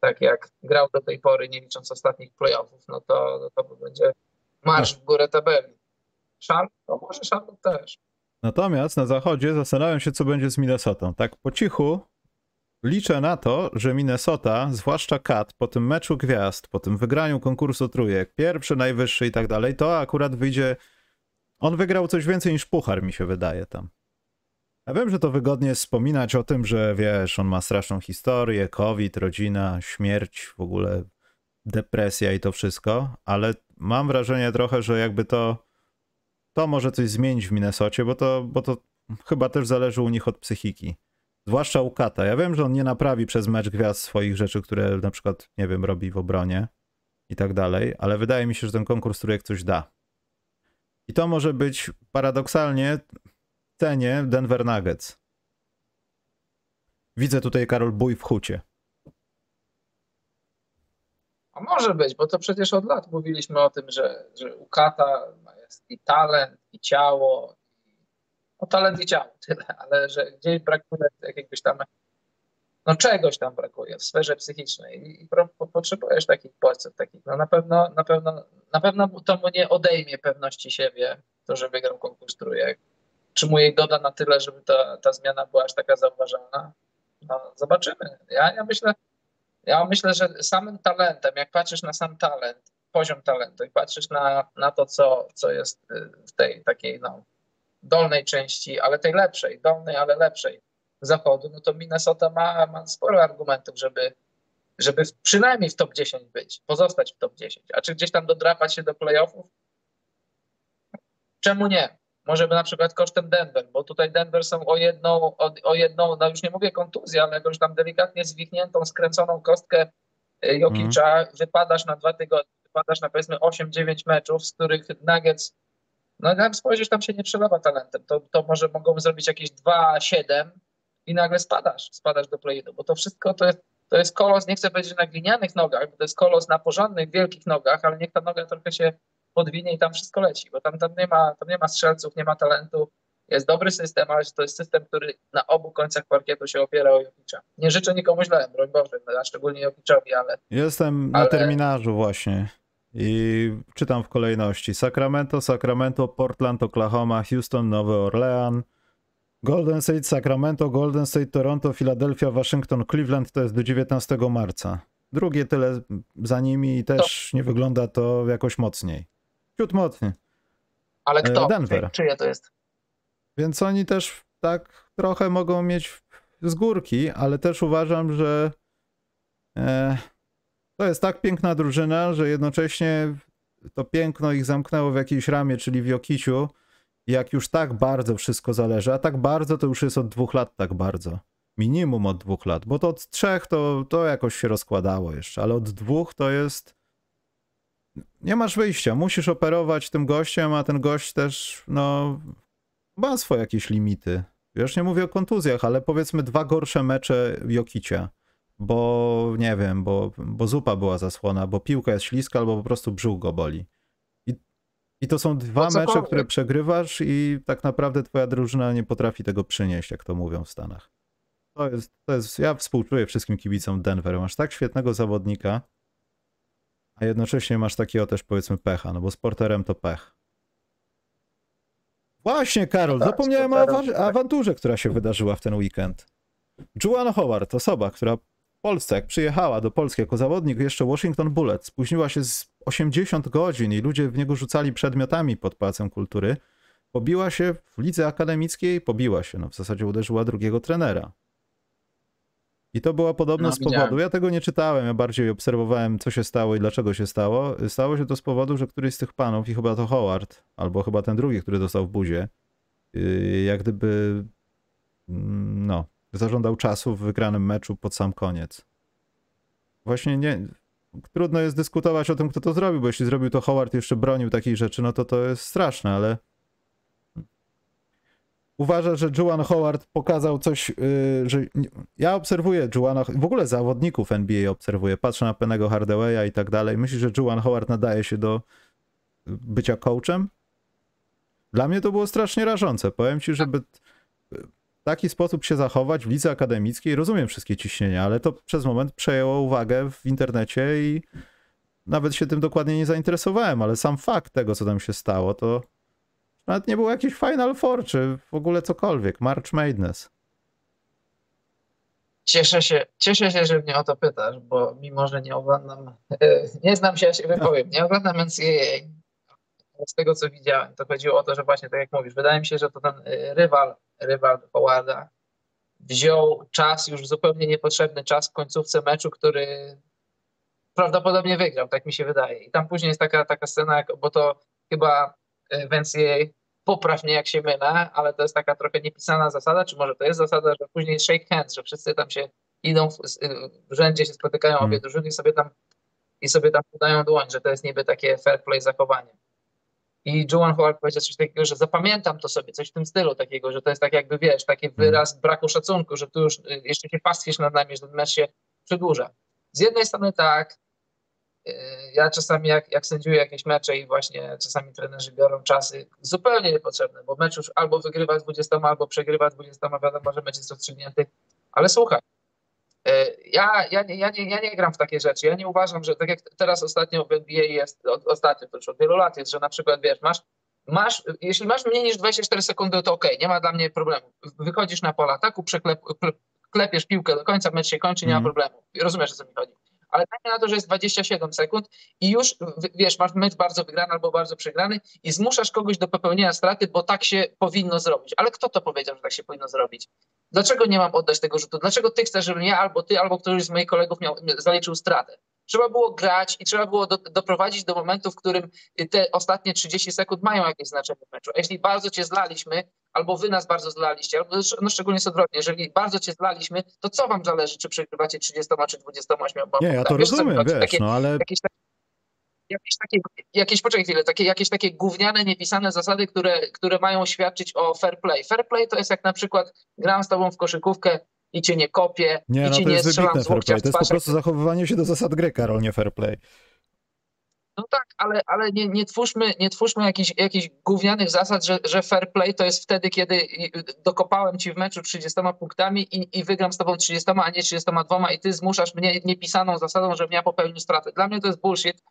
tak jak grał do tej pory, nie licząc ostatnich playoffów, no to, no to będzie marsz w górę tabeli. Charlotte? To może Charlotte też. Natomiast na zachodzie zastanawiam się, co będzie z Minnesotą. Tak po cichu liczę na to, że Minnesota, zwłaszcza Kat, po tym meczu gwiazd, po tym wygraniu konkursu trójek, pierwszy, najwyższy i tak dalej, to akurat wyjdzie. On wygrał coś więcej niż puchar, mi się wydaje tam. Ja wiem, że to wygodnie wspominać o tym, że wiesz, on ma straszną historię, COVID, rodzina, śmierć, w ogóle depresja i to wszystko, ale mam wrażenie trochę, że jakby to to może coś zmienić w Minnesocie, bo to, bo to chyba też zależy u nich od psychiki. Zwłaszcza u Kata. Ja wiem, że on nie naprawi przez mecz gwiazd swoich rzeczy, które na przykład, nie wiem, robi w obronie i tak dalej, ale wydaje mi się, że ten konkurs trójek coś da. I to może być paradoksalnie w cenie Denver Nuggets. Widzę tutaj Karol Bój w hucie. A może być, bo to przecież od lat mówiliśmy o tym, że, że u Kata jest i talent, i ciało. No talent ciało, tyle, [laughs] ale że gdzieś brakuje jakiegoś tam, no czegoś tam brakuje w sferze psychicznej i, i pro, po, potrzebujesz takich bodźców, takich, no na pewno, na pewno, na pewno to mu nie odejmie pewności siebie, to, że wygrał konkurs trójek. Czy mu jej doda na tyle, żeby ta, ta zmiana była aż taka zauważalna? No, zobaczymy. Ja, ja myślę, ja myślę, że samym talentem, jak patrzysz na sam talent, poziom talentu i patrzysz na, na to, co, co jest w tej takiej no, dolnej części, ale tej lepszej, dolnej, ale lepszej zachodu, no to Minnesota ma, ma sporo argumentów, żeby, żeby w, przynajmniej w top 10 być, pozostać w top 10. A czy gdzieś tam dodrapać się do playoffów? Czemu nie? Może by na przykład kosztem Denver, bo tutaj Denver są o jedną, o, o jedną, no już nie mówię kontuzję, ale jakąś tam delikatnie zwichniętą, skręconą kostkę Jokicza, mm. wypadasz na dwa tygodnie, wypadasz na powiedzmy 8-9 meczów, z których Nuggets, no jak spojrzysz, tam się nie przelewa talentem, to, to może mogą zrobić jakieś 2-7 i nagle spadasz, spadasz do play bo to wszystko to jest, to jest kolos, nie chcę powiedzieć na glinianych nogach, bo to jest kolos na porządnych, wielkich nogach, ale niech ta noga trochę się podwinie i tam wszystko leci, bo tam, tam, nie, ma, tam nie ma strzelców, nie ma talentu, jest dobry system, ale to jest system, który na obu końcach parkietu się opiera o Jokicza. Nie życzę nikomu źle, broń Boże, a szczególnie Jokiczowi, ale... Jestem ale... na terminarzu właśnie i czytam w kolejności. Sacramento, Sacramento, Portland, Oklahoma, Houston, Nowy Orlean, Golden State, Sacramento, Golden State, Toronto, Philadelphia, Waszyngton, Cleveland to jest do 19 marca. Drugie tyle za nimi i też to... nie wygląda to jakoś mocniej. Ciut mocniej. Ale kto? Denver. Czyje to jest? Więc oni też tak trochę mogą mieć z górki, ale też uważam, że e, to jest tak piękna drużyna, że jednocześnie to piękno ich zamknęło w jakiejś ramie, czyli w Jokiciu, jak już tak bardzo wszystko zależy, a tak bardzo to już jest od dwóch lat tak bardzo. Minimum od dwóch lat, bo to od trzech to, to jakoś się rozkładało jeszcze, ale od dwóch to jest nie masz wyjścia, musisz operować tym gościem, a ten gość też, no, ma swoje jakieś limity. Już nie mówię o kontuzjach, ale powiedzmy dwa gorsze mecze Jokicia, bo nie wiem, bo, bo zupa była zasłona, bo piłka jest śliska, albo po prostu brzuch go boli. I, i to są dwa no mecze, które przegrywasz i tak naprawdę twoja drużyna nie potrafi tego przynieść, jak to mówią w Stanach. To jest, to jest, ja współczuję wszystkim kibicom Denver. Masz tak świetnego zawodnika, a jednocześnie masz takiego też powiedzmy pecha, no bo z porterem to pech. Właśnie, Karol, tak, zapomniałem o awa- awanturze, która się wydarzyła w ten weekend. Juan Howard, osoba, która Polsce, jak przyjechała do Polski jako zawodnik, jeszcze Washington Bullets, spóźniła się z 80 godzin i ludzie w niego rzucali przedmiotami pod Pałacem Kultury. Pobiła się w lidze akademickiej, pobiła się, no w zasadzie uderzyła drugiego trenera. I to była podobno No, z powodu, widziałem. ja tego nie czytałem, ja bardziej obserwowałem, co się stało i dlaczego się stało. Stało się to z powodu, że któryś z tych panów, i chyba to Howard, albo chyba ten drugi, który dostał w buzie, yy, jak gdyby, mm, no, zażądał czasu w wygranym meczu pod sam koniec. Właśnie nie, trudno jest dyskutować o tym, kto to zrobił, bo jeśli zrobił to Howard i jeszcze bronił takich rzeczy, no to to jest straszne, ale uważa, że Juwan Howard pokazał coś, yy, że ja obserwuję Juwana, w ogóle zawodników NBA obserwuję, patrzę na Pennego Hardawaya i tak dalej. Myślisz, że Juwan Howard nadaje się do bycia coachem? Dla mnie to było strasznie rażące. Powiem ci, żeby w taki sposób się zachować w lidze akademickiej, rozumiem wszystkie ciśnienia, ale to przez moment przejęło uwagę w internecie i nawet się tym dokładnie nie zainteresowałem, ale sam fakt tego, co tam się stało, to nawet nie było jakiś Final Four, czy w ogóle cokolwiek. March Madness. Cieszę się, cieszę się, że mnie o to pytasz, bo mimo, że nie oglądam, [laughs] nie znam się, ja się wypowiem, nie oglądam NCAA. Z tego, co widziałem, to chodziło o to, że właśnie tak jak mówisz, wydaje mi się, że to ten e, rywal, rywal Howarda wziął czas, już zupełnie niepotrzebny czas w końcówce meczu, który prawdopodobnie wygrał, tak mi się wydaje. I tam później jest taka, taka scena, bo to chyba e, w NCAA, popraw mnie jak się mylę, ale to jest taka trochę niepisana zasada, czy może to jest zasada, że później shake hands, że wszyscy tam się idą w, w rzędzie, się spotykają obie drużyny i sobie tam i sobie tam podają dłoń, że to jest niby takie fair play zachowanie. I Joan Howard powiedział coś takiego, że zapamiętam to sobie, coś w tym stylu takiego, że to jest tak jakby, wiesz, taki wyraz braku szacunku, że tu już y, jeszcze się pastwisz nad nami, że ten mecz się przedłuża. Z jednej strony tak, y, ja czasami jak, jak sędziuję jakieś mecze i właśnie czasami trenerzy biorą czasy zupełnie niepotrzebne, bo mecz już albo wygrywa 20, albo przegrywa 20, wiadomo, że mecz jest rozstrzygnięty, ale słuchaj, ja, ja, nie, ja, nie, ja nie gram w takie rzeczy. Ja nie uważam, że tak jak teraz ostatnio w NBA jest, od, ostatnio to już od wielu lat jest, że na przykład wiesz, masz, masz jeśli masz mniej niż 24 sekundy, to okej, nie ma dla mnie problemu. Wychodzisz na pole ataku, przeklep, klep- klepiesz piłkę do końca, mecz się kończy, nie ma Mhm. problemu. Rozumiesz, o co mi chodzi. Ale dajmy na to, że jest 27 sekund i już wiesz, masz mecz bardzo wygrany albo bardzo przegrany i zmuszasz kogoś do popełnienia straty, bo tak się powinno zrobić. Ale kto to powiedział, że tak się powinno zrobić? Dlaczego nie mam oddać tego rzutu? Dlaczego ty chcesz, żebym ja albo ty, albo któryś z moich kolegów miał, zaliczył stratę? Trzeba było grać i trzeba było do, doprowadzić do momentu, w którym te ostatnie 30 sekund mają jakieś znaczenie w meczu. A Jeśli bardzo cię zlaliśmy, albo wy nas bardzo zlaliście, albo no szczególnie jest odwrotnie, jeżeli bardzo cię zlaliśmy, to co wam zależy, czy przegrywacie 30 czy 28 Nie, ja to? Wiesz, rozumiem, wiesz, Takie- no ale jakieś, takie- jakieś takie, jakieś, poczekaj chwilę, takie, jakieś takie gówniane, niepisane zasady, które, które mają świadczyć o fair play. Fair play to jest jak na przykład gram z tobą w koszykówkę i cię nie kopię, nie, i no ci to nie jest strzelam z łokcia To jest po prostu zachowywanie się do zasad gry, Karol, nie fair play. No tak, ale, ale nie, nie twórzmy, nie twórzmy jakichś, jakichś gównianych zasad, że, że fair play to jest wtedy, kiedy dokopałem ci w meczu 30 punktami i, i wygram z tobą 30, a nie 32 i ty zmuszasz mnie niepisaną zasadą, żebym ja popełnił stratę. Dla mnie to jest bullshit.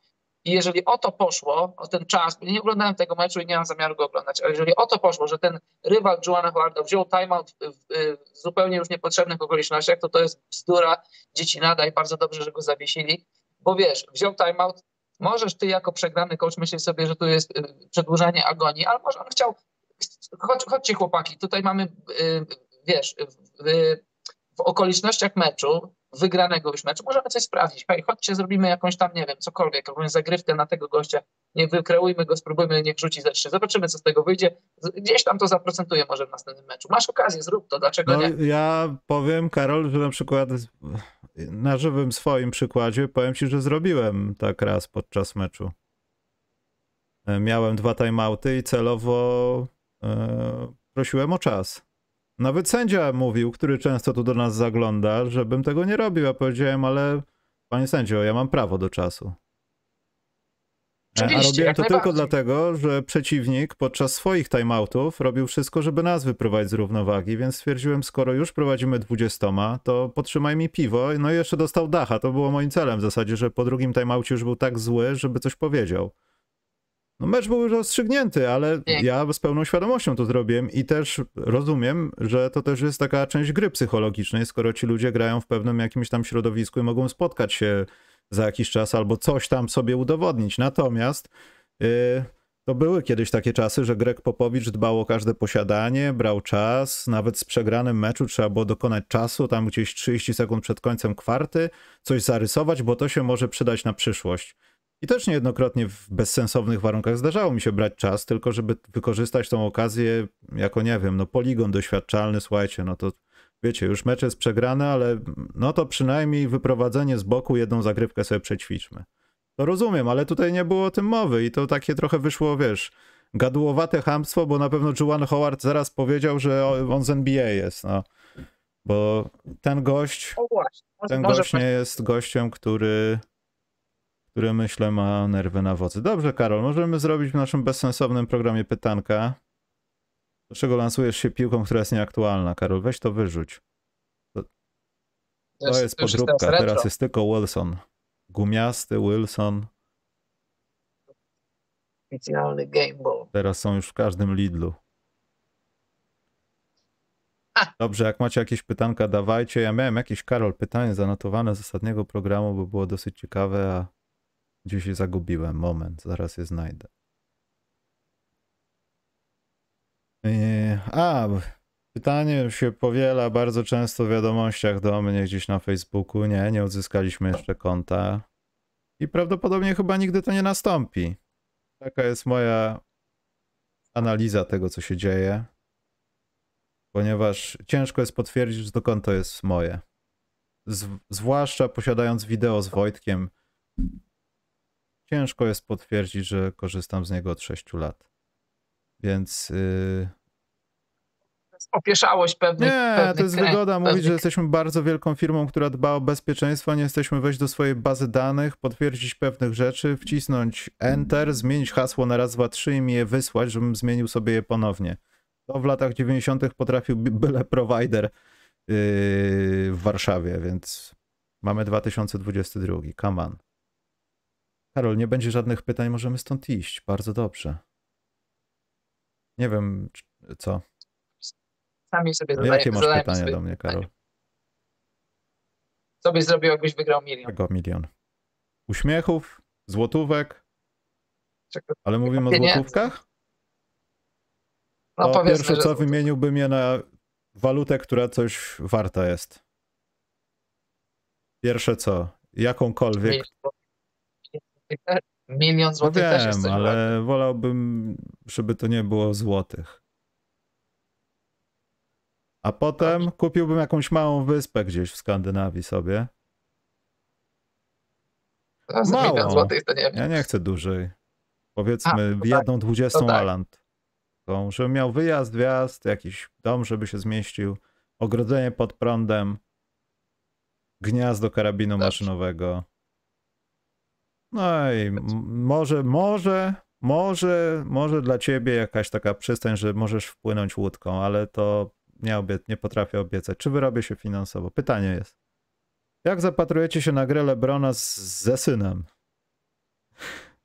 I jeżeli o to poszło, o ten czas, nie oglądałem tego meczu i nie mam zamiaru go oglądać, ale jeżeli o to poszło, że ten rywal Joana Howarda wziął timeout w, w zupełnie już niepotrzebnych okolicznościach, to to jest bzdura, dzieci nada i bardzo dobrze, że go zawiesili, bo wiesz, wziął timeout, Możesz ty jako przegrany coach myśleć sobie, że tu jest y, przedłużanie agonii, ale może on chciał, chodź, chodźcie chłopaki, tutaj mamy, y, wiesz, w, okolicznościach meczu, wygranego już meczu, możemy coś sprawdzić. Hej, chodźcie, zrobimy jakąś tam, nie wiem, cokolwiek, jakąś zagrywkę na tego gościa, niech wykreujmy go, spróbujmy, niech rzuci ze trzy, zobaczymy, co z tego wyjdzie. Gdzieś tam to zaprocentuje może w następnym meczu. Masz okazję, zrób to, dlaczego No, nie? ja powiem, Karol, że na przykład na żywym swoim przykładzie powiem ci, że zrobiłem tak raz podczas meczu. E, Miałem dwa timeouty i celowo e, prosiłem o czas. Nawet sędzia mówił, który często tu do nas zagląda, żebym tego nie robił. Ja powiedziałem, ale panie sędzio, ja mam prawo do czasu. E, A Oczywiście, robiłem jak to tylko dlatego, że przeciwnik podczas swoich timeoutów robił wszystko, żeby nas wyprowadzić z równowagi, więc stwierdziłem, skoro już prowadzimy 20, to podtrzymaj mi piwo. No i jeszcze dostał dacha. To było moim celem w zasadzie, że po drugim timeoutie już był tak zły, żeby coś powiedział. No mecz był już rozstrzygnięty, ale ja z pełną świadomością to zrobiłem i też rozumiem, że to też jest taka część gry psychologicznej, skoro ci ludzie grają w pewnym jakimś tam środowisku i mogą spotkać się za jakiś czas albo coś tam sobie udowodnić. Natomiast yy, to były kiedyś takie czasy, że Greg Popowicz dbał o każde posiadanie, brał czas, nawet z przegranym meczu trzeba było dokonać czasu, tam gdzieś 30 sekund przed końcem kwarty, coś zarysować, bo to się może przydać na przyszłość. I też niejednokrotnie w bezsensownych warunkach zdarzało mi się brać czas, tylko żeby wykorzystać tą okazję jako, nie wiem, no poligon doświadczalny, słuchajcie, no to wiecie, już mecz jest przegrany, ale no to przynajmniej wyprowadzenie z boku, jedną zagrywkę sobie przećwiczmy. To rozumiem, ale tutaj nie było o tym mowy i to takie trochę wyszło, wiesz, gadułowate chamstwo, bo na pewno Juwan Howard zaraz powiedział, że on z NBA jest, no. Bo ten gość, ten gość nie jest gościem, który, który myślę ma nerwy na wodzy. Dobrze, Karol, możemy zrobić w naszym bezsensownym programie pytanka. Dlaczego lansujesz się piłką, która jest nieaktualna? Karol, weź to wyrzuć. To jest już podróbka, retro. teraz jest tylko Wilson. Gumiasty Wilson. Oficjalny game ball. Teraz są już w każdym Lidlu. Dobrze, jak macie jakieś pytanka, dawajcie. Ja miałem jakieś, Karol, pytanie zanotowane z ostatniego programu, bo było dosyć ciekawe, a gdzieś je zagubiłem. Moment, zaraz je znajdę. Yy, A, pytanie się powiela bardzo często w wiadomościach do mnie gdzieś na Facebooku. Nie, nie odzyskaliśmy jeszcze konta. I prawdopodobnie chyba nigdy to nie nastąpi. Taka jest moja analiza tego, co się dzieje. Ponieważ ciężko jest potwierdzić, że to konto jest moje. Zwłaszcza posiadając wideo z Wojtkiem, ciężko jest potwierdzić, że korzystam z niego od 6 lat. Więc yy, Opieszałość pewnych nie, pewnych to jest krę- wygoda mówić, że pewnych- jesteśmy bardzo wielką firmą, która dba o bezpieczeństwo. Nie jesteśmy wejść do swojej bazy danych, potwierdzić pewnych rzeczy, wcisnąć Enter, zmienić hasło na raz, dwa, trzy i mi je wysłać, żebym zmienił sobie je ponownie. To w latach 90. potrafił by- byle provider yy, w Warszawie, więc mamy 2022. Come on. Karol, nie będzie żadnych pytań, możemy stąd iść. Bardzo dobrze. Nie wiem, co. Sami sobie zadaje, jakie masz pytania sobie do mnie, Karol? Co byś zrobił, jakbyś wygrał milion? Czego milion? Uśmiechów? Złotówek? Ale mówimy o złotówkach? No To pierwsze co wymieniłbym je na walutę, która coś warta jest. Pierwsze co? Jakąkolwiek. Milion złotych No złotych też jest wiem, coś ale warte. wolałbym, żeby to nie było złotych. A potem kupiłbym jakąś małą wyspę gdzieś w Skandynawii sobie. Milion złotych to nie wiem. Ja nie chcę dłużej. Powiedzmy A, no tak, jedną dwudziestą to tak. Aland. Żebym miał wyjazd, wjazd, jakiś dom, żeby się zmieścił, ogrodzenie pod prądem, gniazdo karabinu Dobrze. maszynowego. No i może, może, może, może dla ciebie jakaś taka przystań, że możesz wpłynąć łódką, ale to nie, obie- nie potrafię obiecać. Czy wyrobię się finansowo? Pytanie jest. Jak zapatrujecie się na grę Lebrona z, ze synem?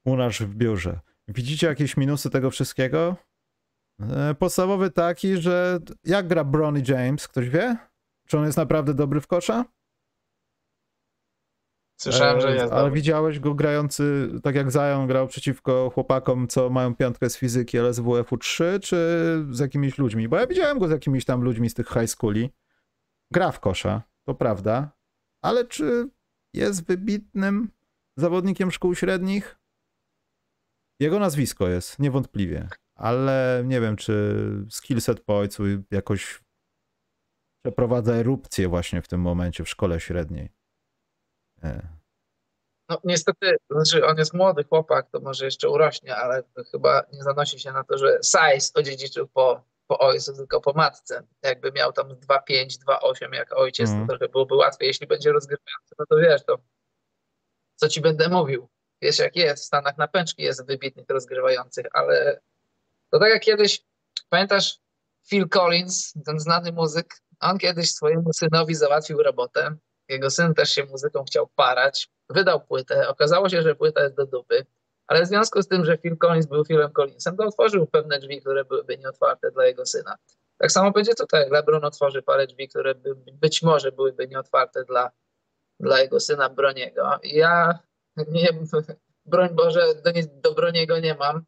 U nas w biurze. Widzicie jakieś minusy tego wszystkiego? E, Podstawowy taki, że jak gra Bronny James? Ktoś wie? Czy on jest naprawdę dobry w kosza? Słyszałem, że E, jest. Ale widziałeś go grający, tak jak Zion grał przeciwko chłopakom, co mają piątkę z fizyki LSWF-u 3, czy z jakimiś ludźmi? Bo ja widziałem go z jakimiś tam ludźmi z tych high schooli. Gra w kosza, to prawda. Ale czy jest wybitnym zawodnikiem szkół średnich? Jego nazwisko jest, niewątpliwie. Ale nie wiem, czy skillset po ojcu jakoś przeprowadza erupcję właśnie w tym momencie w szkole średniej. No niestety, znaczy on jest młody chłopak, to może jeszcze urośnie, ale chyba nie zanosi się na to, że size odziedziczył po, po ojcu, tylko po matce. Jakby miał tam 2,5, 2,8 jak ojciec, Mhm. to trochę byłoby łatwiej. Jeśli będzie rozgrywający, no to wiesz, to co ci będę mówił. Wiesz jak jest, w Stanach na pęczki jest wybitnych rozgrywających, ale to tak jak kiedyś, pamiętasz Phil Collins, ten znany muzyk, on kiedyś swojemu synowi załatwił robotę, jego syn też się muzyką chciał parać, wydał płytę, okazało się, że płyta jest do dupy, Ale w związku z tym, że Phil Collins był Philem Collinsem, to otworzył pewne drzwi, które byłyby nieotwarte dla jego syna. Tak samo będzie tutaj. LeBron otworzy parę drzwi, które by, być może byłyby nieotwarte dla, dla jego syna Broniego. Ja nie, [laughs] broń Boże, do, do Broniego nie mam.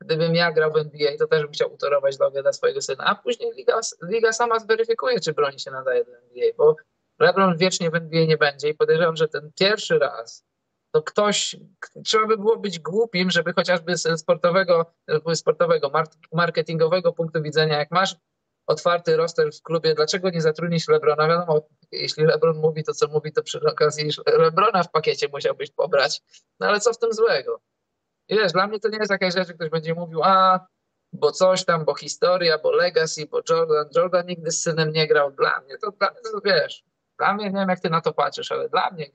Gdybym ja grał w NBA, to też bym chciał utorować drogę dla swojego syna, a później liga, liga sama zweryfikuje, czy Broni się nadaje do NBA, bo LeBron wiecznie NBA nie będzie i podejrzewam, że ten pierwszy raz to ktoś, trzeba by było być głupim, żeby chociażby z sportowego, sportowego, marketingowego punktu widzenia, jak masz otwarty roster w klubie, dlaczego nie zatrudnić Lebrona? Wiadomo, jeśli Lebron mówi to, co mówi, to przy okazji Lebrona w pakiecie musiałbyś pobrać. No ale co w tym złego? Wiesz, dla mnie to nie jest jakaś rzecz, że ktoś będzie mówił, a bo coś tam, bo historia, bo legacy, bo Jordan. Jordan nigdy z synem nie grał. Dla mnie to, dla mnie to wiesz, dla mnie, nie wiem jak ty na to patrzysz, ale dla mnie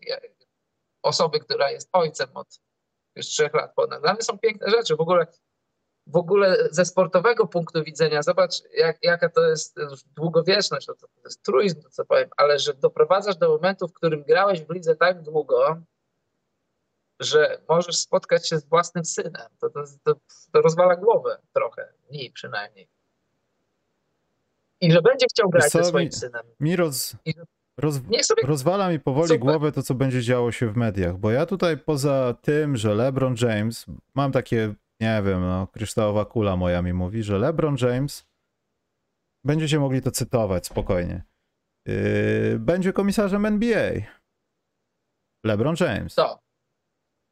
osoby, która jest ojcem od już trzech lat ponad, dla mnie są piękne rzeczy. W ogóle w ogóle ze sportowego punktu widzenia, zobacz, jak, jaka to jest długowieczność, to, to jest truizm, to co powiem, ale że doprowadzasz do momentu, w którym grałeś w lidze tak długo, że możesz spotkać się z własnym synem. To, to, to, to rozwala głowę trochę, mi przynajmniej. I że będzie chciał grać ze swoim mi, synem. Mi roz, roz, sobie... rozwala mi powoli Super. głowę to, co będzie działo się w mediach, bo ja tutaj poza tym, że LeBron James, mam takie nie wiem, no, kryształowa kula moja mi mówi, że LeBron James, będziecie mogli to cytować spokojnie, yy, będzie komisarzem NBA. LeBron James. Co?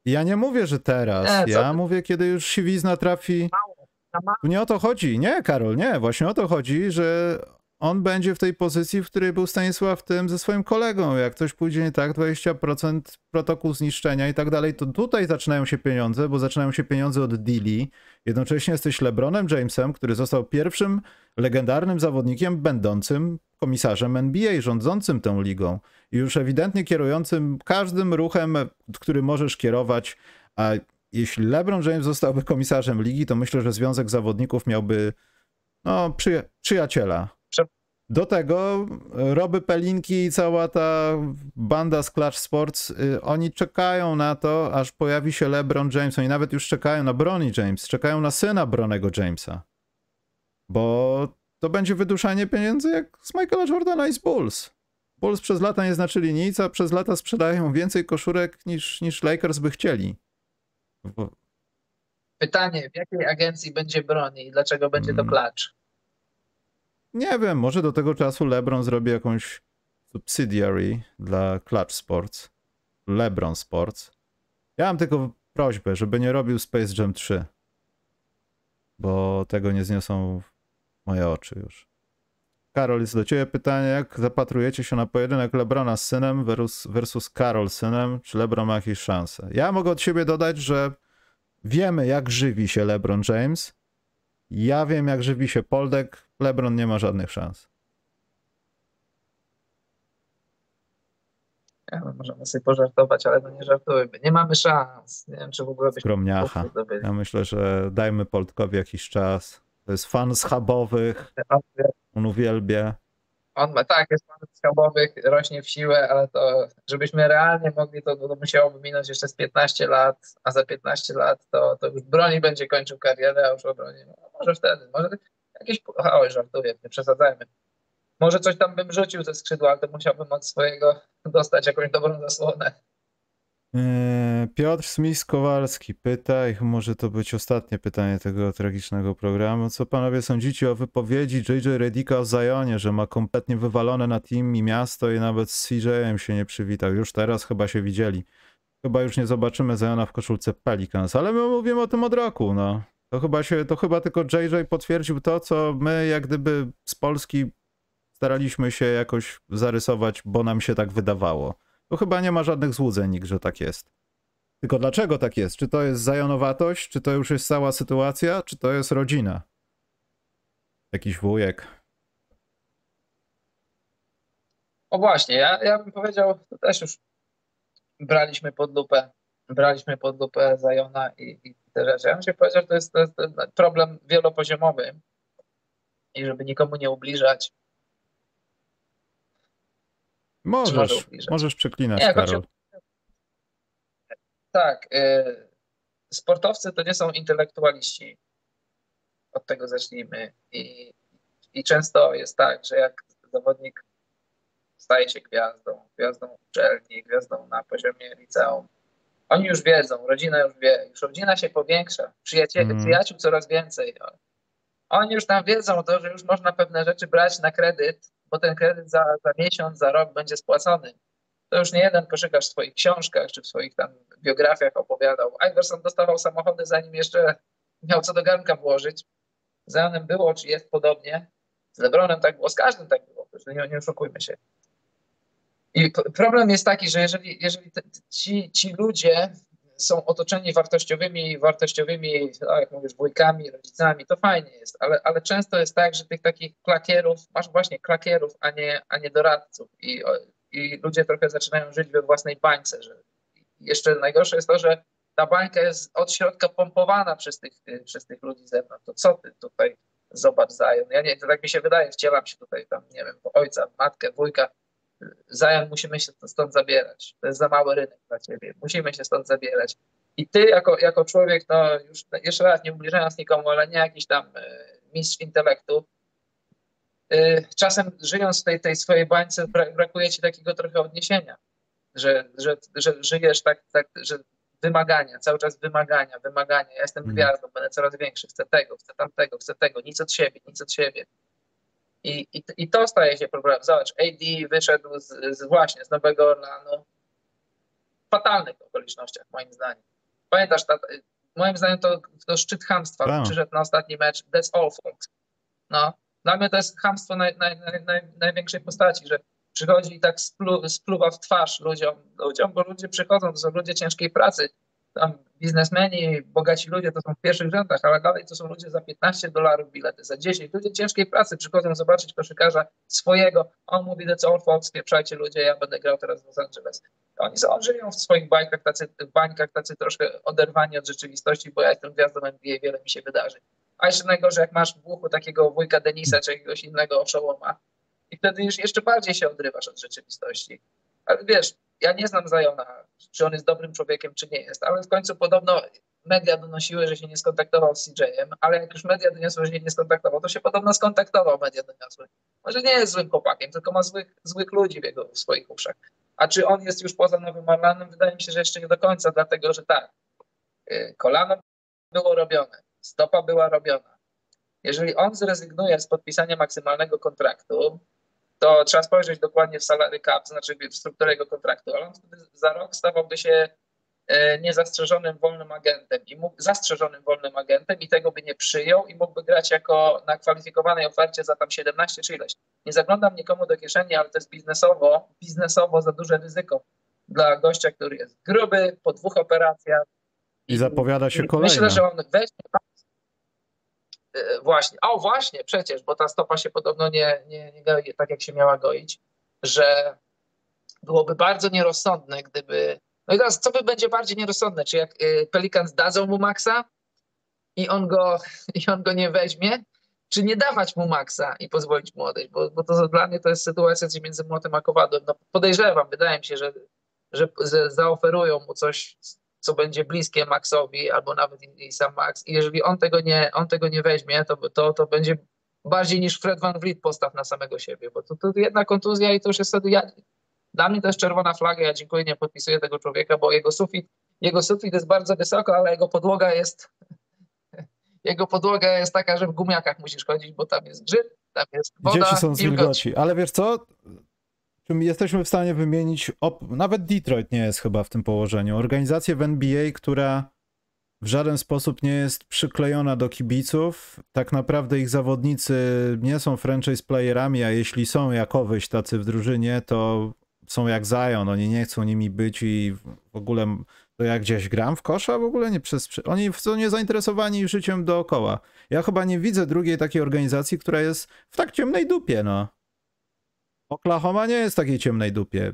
Ja nie mówię, że teraz. Nie, ja ty? mówię, kiedy już siwizna trafi. Tu nie o to chodzi. Nie, Karol, nie. Właśnie o to chodzi, że on będzie w tej pozycji, w której był Stanisław tym ze swoim kolegą. Jak ktoś pójdzie nie tak, 20% protokół zniszczenia i tak dalej, to tutaj zaczynają się pieniądze, bo zaczynają się pieniądze od deali. Jednocześnie jesteś LeBronem Jamesem, który został pierwszym legendarnym zawodnikiem będącym komisarzem NBA, rządzącym tą ligą i już ewidentnie kierującym każdym ruchem, który możesz kierować. A jeśli LeBron James zostałby komisarzem ligi, to myślę, że Związek Zawodników miałby no, przyja przyjaciela do tego Roby Pelinki i cała ta banda z Clutch Sports, y, oni czekają na to, aż pojawi się LeBron James. Oni nawet już czekają na Bronny James, czekają na syna Bronego Jamesa. Bo to będzie wyduszanie pieniędzy jak z Michaela Jordana i z Bulls. Bulls przez lata nie znaczyli nic, a przez lata sprzedają więcej koszurek niż, niż Lakers by chcieli. Pytanie, w jakiej agencji będzie broni i dlaczego będzie to hmm. Nie wiem, może do tego czasu LeBron zrobi jakąś subsidiary dla Clutch Sports. LeBron Sports. Ja mam tylko prośbę, żeby nie robił Space Jam 3. Bo tego nie zniosą moje oczy już. Karol, jest do ciebie pytanie, jak zapatrujecie się na pojedynek Lebrona z synem versus, versus Karol synem? Czy Lebron ma jakieś szanse? Ja mogę od siebie dodać, że wiemy, jak żywi się LeBron James. Ja wiem, jak żywi się Poldek. LeBron nie ma żadnych szans. Ja, no, możemy sobie pożartować, ale no nie żartujmy. Nie mamy szans. Nie wiem, czy w ogóle byśmy Skromniacha. Ja myślę, że dajmy Poltkowi jakiś czas. To jest fan schabowych. On uwielbia. On ma tak, jest fan schabowych, rośnie w siłę, ale to żebyśmy realnie mogli, to, to musiałoby minąć jeszcze z 15 lat, a za 15 lat to, to już broni będzie kończył karierę, a już o broni. No, może wtedy, może Jakieś, oj, żartuję, nie przesadzajmy. Może coś tam bym rzucił ze skrzydła, ale to musiałbym od swojego dostać jakąś dobrą zasłonę. Eee, Piotr Smith-Kowalski pyta, i może to być ostatnie pytanie tego tragicznego programu. Co panowie sądzicie o wypowiedzi JJ Redika o Zajonie, że ma kompletnie wywalone na team i miasto i nawet z CJ-em się nie przywitał? Już teraz chyba się widzieli. Chyba już nie zobaczymy Zajona w koszulce Pelicans, ale my mówimy o tym od roku, no. To chyba, się, to chyba tylko JJ potwierdził to, co my jak gdyby z Polski staraliśmy się jakoś zarysować, bo nam się tak wydawało. To chyba nie ma żadnych złudzeń nikt, że tak jest. Tylko dlaczego tak jest? Czy to jest zajonowatość? Czy to już jest cała sytuacja? Czy to jest rodzina? Jakiś wujek? O właśnie, ja, ja bym powiedział, to też już braliśmy pod lupę, braliśmy pod lupę Zajona i, i te rzeczy. Ja bym się powiedział, że to jest, to jest problem wielopoziomowy i żeby nikomu nie ubliżać. Możesz, możesz przeklinać, nie, Karol. Tak. Y, sportowcy to nie są intelektualiści. Od tego zacznijmy. I, I często jest tak, że jak zawodnik staje się gwiazdą, gwiazdą uczelni, gwiazdą na poziomie liceum, oni już wiedzą, rodzina już wie, już rodzina się powiększa, przyjaciel, mm. przyjaciół coraz więcej. Oni już tam wiedzą to, że już można pewne rzeczy brać na kredyt, bo ten kredyt za, za miesiąc, za rok będzie spłacony. To już nie jeden koszykarz w swoich książkach czy w swoich tam biografiach opowiadał. Iverson dostawał samochody, zanim jeszcze miał co do garnka włożyć. Z Janem było, czy jest podobnie. Z Lebronem tak było, z każdym tak było. Nie, nie oszukujmy się. I problem jest taki, że jeżeli, jeżeli ci, ci ludzie są otoczeni wartościowymi, wartościowymi, no jak mówisz, wujkami, rodzicami, to fajnie jest, ale, ale często jest tak, że tych takich klakierów, masz właśnie klakierów, a nie, a nie doradców i, i ludzie trochę zaczynają żyć we własnej bańce, że jeszcze najgorsze jest to, że ta bańka jest od środka pompowana przez tych, przez tych ludzi z zewnątrz. To co ty tutaj zobacz Zion? Ja nie, to tak mi się wydaje, wcielam się tutaj tam, nie wiem, ojca, matkę, wujka, Zion musimy się stąd zabierać. To jest za mały rynek dla ciebie. Musimy się stąd zabierać. I ty jako, jako człowiek, no już jeszcze raz nie ubliżając nikomu, ale nie jakiś tam e, mistrz intelektu, e, czasem żyjąc w tej, tej swojej bańce brakuje ci takiego trochę odniesienia, że, że, że żyjesz tak, tak, że wymagania, cały czas wymagania, wymagania. Ja jestem mhm. gwiazdą, będę coraz większy, chcę tego, chcę tamtego, chcę tego, nic od siebie, nic od siebie. I, i, I to staje się problemem. Zobacz, AD wyszedł z, z właśnie z Nowego Orlanu w fatalnych okolicznościach, moim zdaniem. Pamiętasz, ta, moim zdaniem to, to szczyt hamstwa. No. Przyszedł na ostatni mecz, that's all folks. No, dla mnie to jest hamstwo naj, naj, naj, największej postaci, że przychodzi i tak splu, spluwa w twarz ludziom, ludziom, bo ludzie przychodzą, to są ludzie ciężkiej pracy, tam biznesmeni, bogaci ludzie to są w pierwszych rzędach, ale dalej to są ludzie za 15 dolarów bilety, za 10. Ludzie ciężkiej pracy przychodzą zobaczyć koszykarza swojego. On mówi, że co Fox, spieprzajcie ludzie, ja będę grał teraz w Los Angeles. Oni są, żyją w swoich bańkach tacy, bańkach tacy troszkę oderwani od rzeczywistości, bo ja jestem gwiazdą NBA, wiele mi się wydarzy. A jeszcze najgorzej, jak masz w uchu takiego wujka Denisa czy jakiegoś innego oszołoma i wtedy już jeszcze bardziej się odrywasz od rzeczywistości. Ale wiesz, ja nie znam Zajona, czy on jest dobrym człowiekiem, czy nie jest, ale w końcu podobno media donosiły, że się nie skontaktował z CJ-em, ale jak już media doniosły, że się nie skontaktował, to się podobno skontaktował, media doniosły. Może nie jest złym chłopakiem, tylko ma złych, złych ludzi w, jego, w swoich uszach. A czy on jest już poza Nowym Orlanem? Wydaje mi się, że jeszcze nie do końca, dlatego że tak, y, kolano było robione, stopa była robiona. Jeżeli on zrezygnuje z podpisania maksymalnego kontraktu, to trzeba spojrzeć dokładnie w salary cap, znaczy w strukturę jego kontraktu, ale on wtedy za rok stawałby się e, niezastrzeżonym wolnym agentem i mógł, zastrzeżonym wolnym agentem i tego by nie przyjął i mógłby grać jako na kwalifikowanej ofercie za tam 17 czy ileś. Nie zaglądam nikomu do kieszeni, ale to jest biznesowo, biznesowo za duże ryzyko dla gościa, który jest gruby, po dwóch operacjach. I zapowiada się kolejna. Myślę, że on weźmie właśnie, o właśnie, przecież, bo ta stopa się podobno nie, nie, nie goi tak, jak się miała goić, że byłoby bardzo nierozsądne, gdyby. No i teraz, co by będzie bardziej nierozsądne? Czy jak e, Pelicans dadzą mu maksa i on go, [laughs] i on go nie weźmie, czy nie dawać mu maksa i pozwolić mu odejść? Bo, bo to dla mnie to jest sytuacja między młotem a kowadłem. No, podejrzewam, wydaje mi się, że, że zaoferują mu coś co będzie bliskie Maxowi, albo nawet i sam Max. I jeżeli on tego nie, on tego nie weźmie, to, to, to będzie bardziej niż Fred Van Vliet postaw na samego siebie, bo to, to jedna kontuzja i to już jest wtedy, ja, dla mnie to jest czerwona flaga, ja dziękuję, nie podpisuję tego człowieka, bo jego sufit, jego sufit jest bardzo wysoko, ale jego podłoga jest [laughs] jego podłoga jest taka, że w gumiakach musisz chodzić, bo tam jest grzyb, tam jest woda, Dzieci są z wilgoci. Ale wiesz co? Jesteśmy w stanie wymienić, nawet Detroit nie jest chyba w tym położeniu, organizację w NBA, która w żaden sposób nie jest przyklejona do kibiców. Tak naprawdę ich zawodnicy nie są franchise playerami, a jeśli są jakowyś tacy w drużynie, to są jak Zion, oni nie chcą nimi być i w ogóle to jak gdzieś gram w kosza, w ogóle nie przez... Oni są niezainteresowani życiem dookoła. Ja chyba nie widzę drugiej takiej organizacji, która jest w tak ciemnej dupie, no. Oklahoma nie jest takiej ciemnej dupie.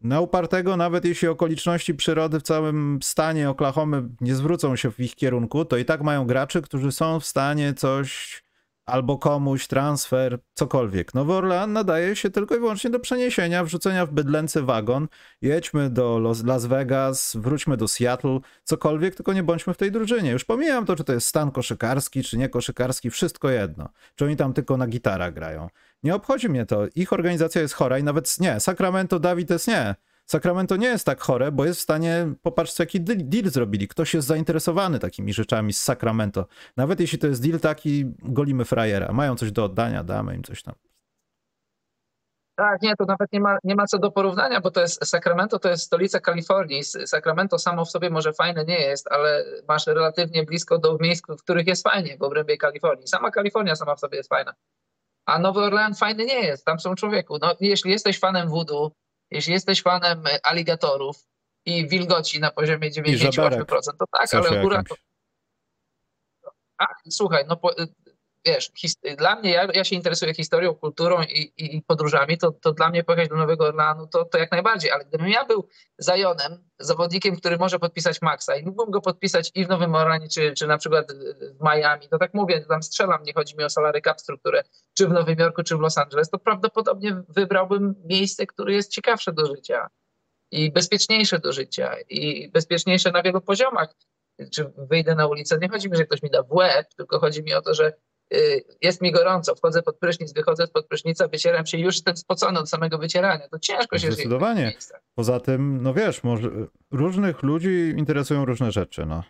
Na upartego, nawet jeśli okoliczności przyrody w całym stanie Oklahomy nie zwrócą się w ich kierunku, to i tak mają graczy, którzy są w stanie coś albo komuś transfer, cokolwiek. Nowy Orlean nadaje się tylko i wyłącznie do przeniesienia, wrzucenia w bydlęcy wagon, jedźmy do Las Vegas, wróćmy do Seattle, cokolwiek, tylko nie bądźmy w tej drużynie. Już pomijam to, czy to jest stan koszykarski, czy nie koszykarski, wszystko jedno. Czy oni tam tylko na gitarach grają. Nie obchodzi mnie to. Ich organizacja jest chora i nawet nie, Sacramento Davides nie. Sacramento nie jest tak chore, bo jest w stanie, popatrzcie jaki deal zrobili. Ktoś jest zainteresowany takimi rzeczami z Sacramento. Nawet jeśli to jest deal taki, golimy frajera. Mają coś do oddania, damy im coś tam. Tak, nie, to nawet nie ma, nie ma co do porównania, bo to jest Sacramento to jest stolica Kalifornii. Sacramento samo w sobie może fajne nie jest, ale masz relatywnie blisko do miejsc, w których jest fajnie w obrębie Kalifornii. Sama Kalifornia sama w sobie jest fajna. A Nowy Orlean fajny nie jest, tam są człowieku. No, jeśli jesteś fanem voodoo, jeśli jesteś fanem aligatorów i wilgoci na poziomie 98%, to tak, ale góra to... A, słuchaj, no po, wiesz, dla mnie, ja, ja, się interesuję historią, kulturą i, i podróżami, to, to dla mnie pojechać do Nowego Orleanu to, to jak najbardziej, ale gdybym ja był Zajonem, zawodnikiem, który może podpisać Maxa i mógłbym go podpisać i w Nowym Orleanie, czy, czy na przykład w Miami, to tak mówię, tam strzelam, nie chodzi mi o salary cap strukturę, czy w Nowym Jorku, czy w Los Angeles, to prawdopodobnie wybrałbym miejsce, które jest ciekawsze do życia i bezpieczniejsze do życia i bezpieczniejsze na wielu poziomach. Czy wyjdę na ulicę, nie chodzi mi, że ktoś mi da w łeb, tylko chodzi mi o to, że jest mi gorąco, wchodzę pod prysznic, wychodzę pod prysznica, wycieram się, już jestem spocony od samego wycierania. To ciężko się Zdecydowanie. Poza tym, no wiesz, może, różnych ludzi interesują różne rzeczy, no.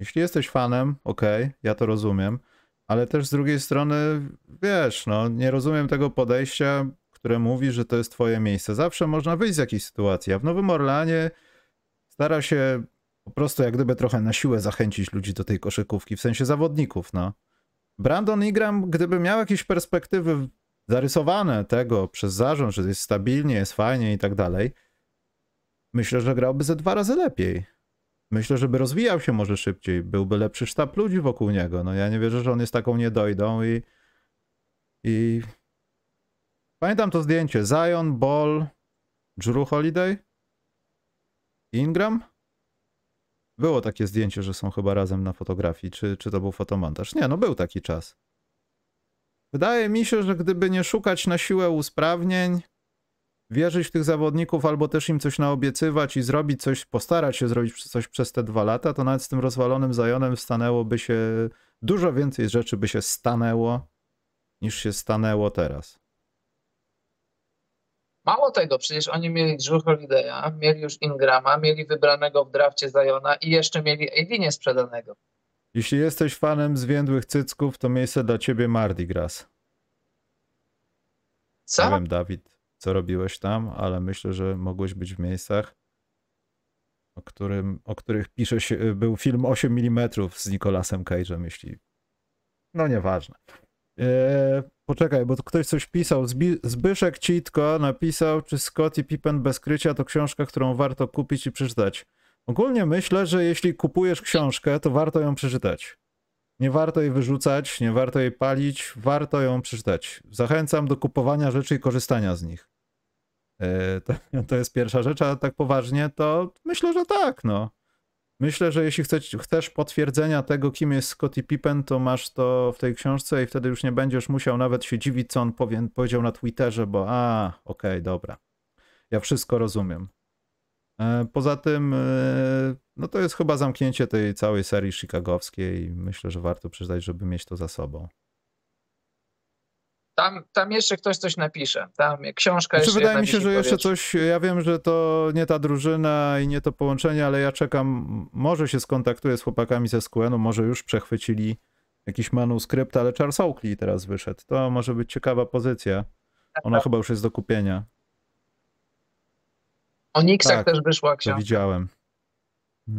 Jeśli jesteś fanem, okej, okay, ja to rozumiem, ale też z drugiej strony, wiesz, no, nie rozumiem tego podejścia, które mówi, że to jest twoje miejsce. Zawsze można wyjść z jakiejś sytuacji, a w Nowym Orlanie stara się po prostu jak gdyby trochę na siłę zachęcić ludzi do tej koszykówki, w sensie zawodników, no. Brandon Ingram, gdyby miał jakieś perspektywy zarysowane tego przez zarząd, że jest stabilnie, jest fajnie i tak dalej, myślę, że grałby ze dwa razy lepiej. Myślę, żeby rozwijał się może szybciej, byłby lepszy sztab ludzi wokół niego. No ja nie wierzę, że on jest taką niedojdą i i pamiętam to zdjęcie. Zion, Ball, Drew Holiday, Ingram. Było takie zdjęcie, że są chyba razem na fotografii. Czy, czy to był fotomontaż? Nie, no był taki czas. Wydaje mi się, że gdyby nie szukać na siłę usprawnień, wierzyć w tych zawodników albo też im coś naobiecywać i zrobić coś, postarać się zrobić coś przez te dwa lata, to nawet z tym rozwalonym Zajonem stanęłoby się, dużo więcej rzeczy by się stanęło niż się stanęło teraz. Mało tego, przecież oni mieli Drew Holiday'a, mieli już Ingrama, mieli wybranego w drafcie Zajona i jeszcze mieli AD niesprzedanego. Jeśli jesteś fanem zwiędłych cycków, to miejsce dla ciebie Mardi Gras. Co? Nie wiem, Dawid, co robiłeś tam, ale myślę, że mogłeś być w miejscach, o, którym, o których pisze się, był film 8 mm z Nicolasem Cage'em, jeśli... No nieważne. Eee, poczekaj, bo ktoś coś pisał. Zbi Zbyszek Citko napisał, czy Scottie Pippen bez krycia to książka, którą warto kupić i przeczytać. Ogólnie myślę, że jeśli kupujesz książkę, to warto ją przeczytać. Nie warto jej wyrzucać, nie warto jej palić, warto ją przeczytać. Zachęcam do kupowania rzeczy i korzystania z nich. Eee, to, [laughs] to jest pierwsza rzecz, a tak poważnie to myślę, że tak, no. Myślę, że jeśli chcesz, chcesz potwierdzenia tego, kim jest Scottie Pippen, to masz to w tej książce i wtedy już nie będziesz musiał nawet się dziwić, co on powie, powiedział na Twitterze, bo a, okej, okay, dobra. Ja wszystko rozumiem. E, poza tym, e, no to jest chyba zamknięcie tej całej serii chicagowskiej i myślę, że warto przeczytać, żeby mieć to za sobą. Tam, tam jeszcze ktoś coś napisze. Tam książka znaczy, jeszcze. Wydaje mi się, że jeszcze coś. Ja wiem, że to nie ta drużyna i nie to połączenie, ale ja czekam. Może się skontaktuję z chłopakami ze SQN-u, może już przechwycili jakiś manuskrypt, ale Charles Oakley teraz wyszedł. To może być ciekawa pozycja. Ona chyba już jest do kupienia. O Nixach tak, też wyszła książka. Widziałem.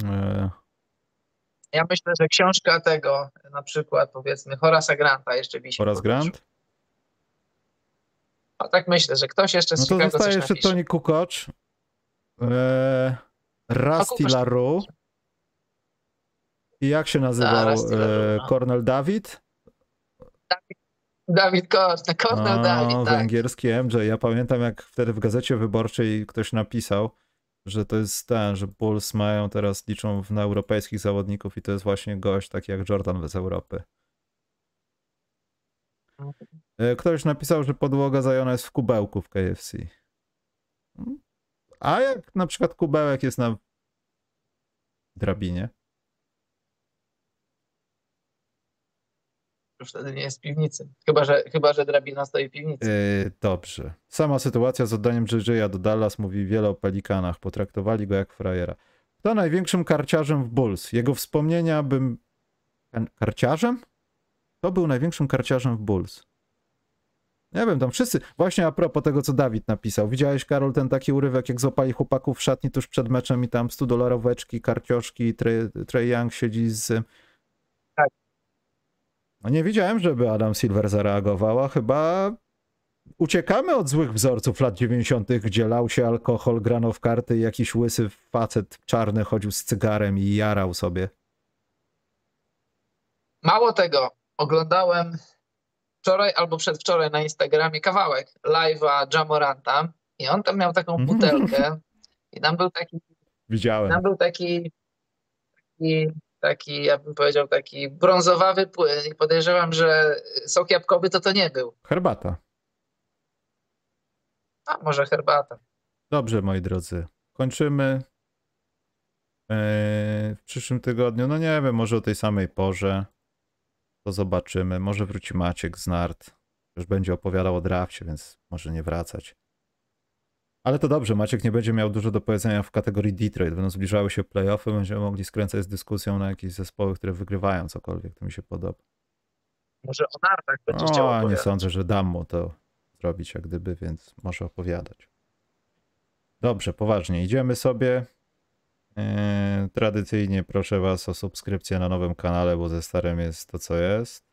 E... Ja myślę, że książka tego, na przykład powiedzmy Horasa Granta jeszcze wisi. Horace Grant? A tak myślę, że ktoś jeszcze z No to Chicago zostaje jeszcze napisze. Tony Kukoc, e, Rusty LaRue i jak się nazywał e, no. Cornel David? Dawid Cornel, Cornel David, tak. Węgierski MJ. Ja pamiętam jak wtedy w Gazecie Wyborczej ktoś napisał, że to jest ten, że Bulls mają teraz, liczą na europejskich zawodników i to jest właśnie gość taki jak Jordan z Europy. E, Ktoś napisał, że podłoga zajona jest w kubełku w KFC. A jak na przykład kubełek jest na drabinie? Wtedy nie jest w piwnicy. Chyba, że, chyba, że drabina stoi w piwnicy. Yy, dobrze. Sama sytuacja z oddaniem JJ'a do Dallas mówi wiele o pelikanach. Potraktowali go jak frajera. Kto największym karciarzem w Bulls? Jego wspomnienia bym... Karciarzem? Kto był największym karciarzem w Bulls? Nie wiem, tam wszyscy... Właśnie a propos tego, co Dawid napisał. Widziałeś, Karol, ten taki urywek, jak złapali chłopaków w szatni tuż przed meczem i tam 100 dolaroweczki, karcioszki, Trey, Trey Young siedzi z... Tak. No nie widziałem, żeby Adam Silver zareagowała. Chyba uciekamy od złych wzorców lat 90., gdzie lał się alkohol, grano w karty i jakiś łysy facet czarny chodził z cygarem i jarał sobie. Mało tego, oglądałem wczoraj albo przedwczoraj na Instagramie kawałek live'a Jamoranta i on tam miał taką butelkę i tam był taki, Widziałem. tam był taki, taki, taki, ja bym powiedział, taki brązowawy płyn i podejrzewam, że sok jabłkowy to to nie był. Herbata. A może herbata. Dobrze, moi drodzy. Kończymy Eee, w przyszłym tygodniu. No nie wiem, może o tej samej porze. To zobaczymy. Może wróci Maciek z Nart. Już będzie opowiadał o drafcie, więc może nie wracać. Ale to dobrze, Maciek nie będzie miał dużo do powiedzenia w kategorii Detroit. Będą zbliżały się playoffy, będziemy mogli skręcać z dyskusją na jakieś zespoły, które wygrywają cokolwiek. To mi się podoba. Może o nartach będzie chciał O, nie opowiadać. sądzę, że dam mu to zrobić jak gdyby, więc może opowiadać. Dobrze, poważnie. Idziemy sobie. Eee, tradycyjnie proszę was o subskrypcję na nowym kanale, bo ze starym jest to, co jest.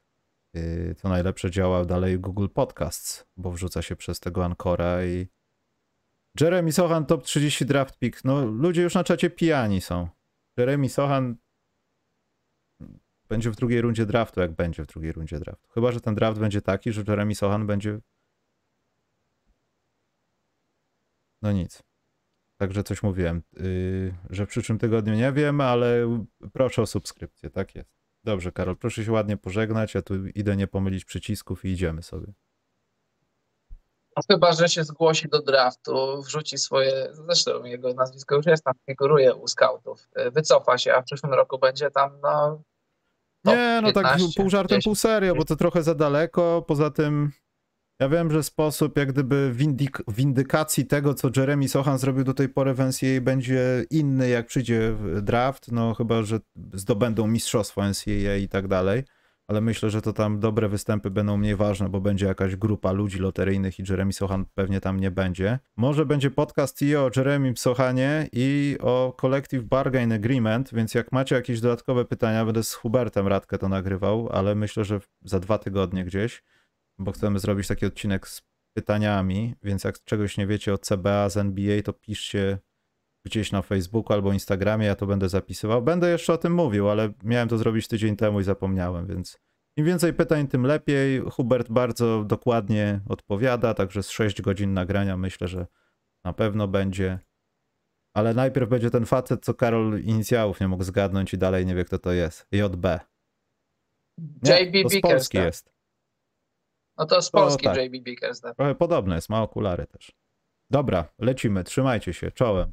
Eee, to najlepsze działa dalej Google Podcasts, bo wrzuca się przez tego Ancora i Jeremy Sohan top 30 draft pick. No, ludzie już na czacie pijani są. Jeremy Sohan będzie w drugiej rundzie draftu, jak będzie w drugiej rundzie draftu. Chyba, że ten draft będzie taki, że Jeremy Sohan będzie. No nic. Także coś mówiłem, yy, że w przyszłym tygodniu nie wiem, ale proszę o subskrypcję, tak jest. Dobrze, Karol, proszę się ładnie pożegnać, ja tu idę nie pomylić przycisków i idziemy sobie. No chyba, że się zgłosi do draftu, wrzuci swoje, zresztą jego nazwisko już jest tam, figuruje u scoutów, y, wycofa się, a w przyszłym roku będzie tam, no... Nie, no tak 15, pół żartem, 10. pół serio, bo to trochę za daleko. Poza tym ja wiem, że sposób jak gdyby windik windykacji tego, co Jeremy Sohan zrobił do tej pory w NCAA będzie inny, jak przyjdzie draft, no chyba, że zdobędą mistrzostwo NCAA i tak dalej. Ale myślę, że to tam dobre występy będą mniej ważne, bo będzie jakaś grupa ludzi loteryjnych i Jeremy Sohan pewnie tam nie będzie. Może będzie podcast i o Jeremy Sohanie i o Collective Bargain Agreement, więc jak macie jakieś dodatkowe pytania, będę z Hubertem Radkę to nagrywał, ale myślę, że za dwa tygodnie gdzieś, bo chcemy zrobić taki odcinek z pytaniami, więc jak czegoś nie wiecie o CBA z NBA, to piszcie gdzieś na Facebooku albo Instagramie, ja to będę zapisywał. Będę jeszcze o tym mówił, ale miałem to zrobić tydzień temu i zapomniałem, więc im więcej pytań, tym lepiej. Hubert bardzo dokładnie odpowiada, także z 6 godzin nagrania myślę, że na pewno będzie. Ale najpierw będzie ten facet, co Karol inicjałów nie mógł zgadnąć i dalej nie wie, kto to jest. JB. Nie, JB to z Polski Bickerstaff. jest. No to z Polski tak. JB Bickerstaff. Trochę podobne jest, ma okulary też. Dobra, lecimy, trzymajcie się, czołem.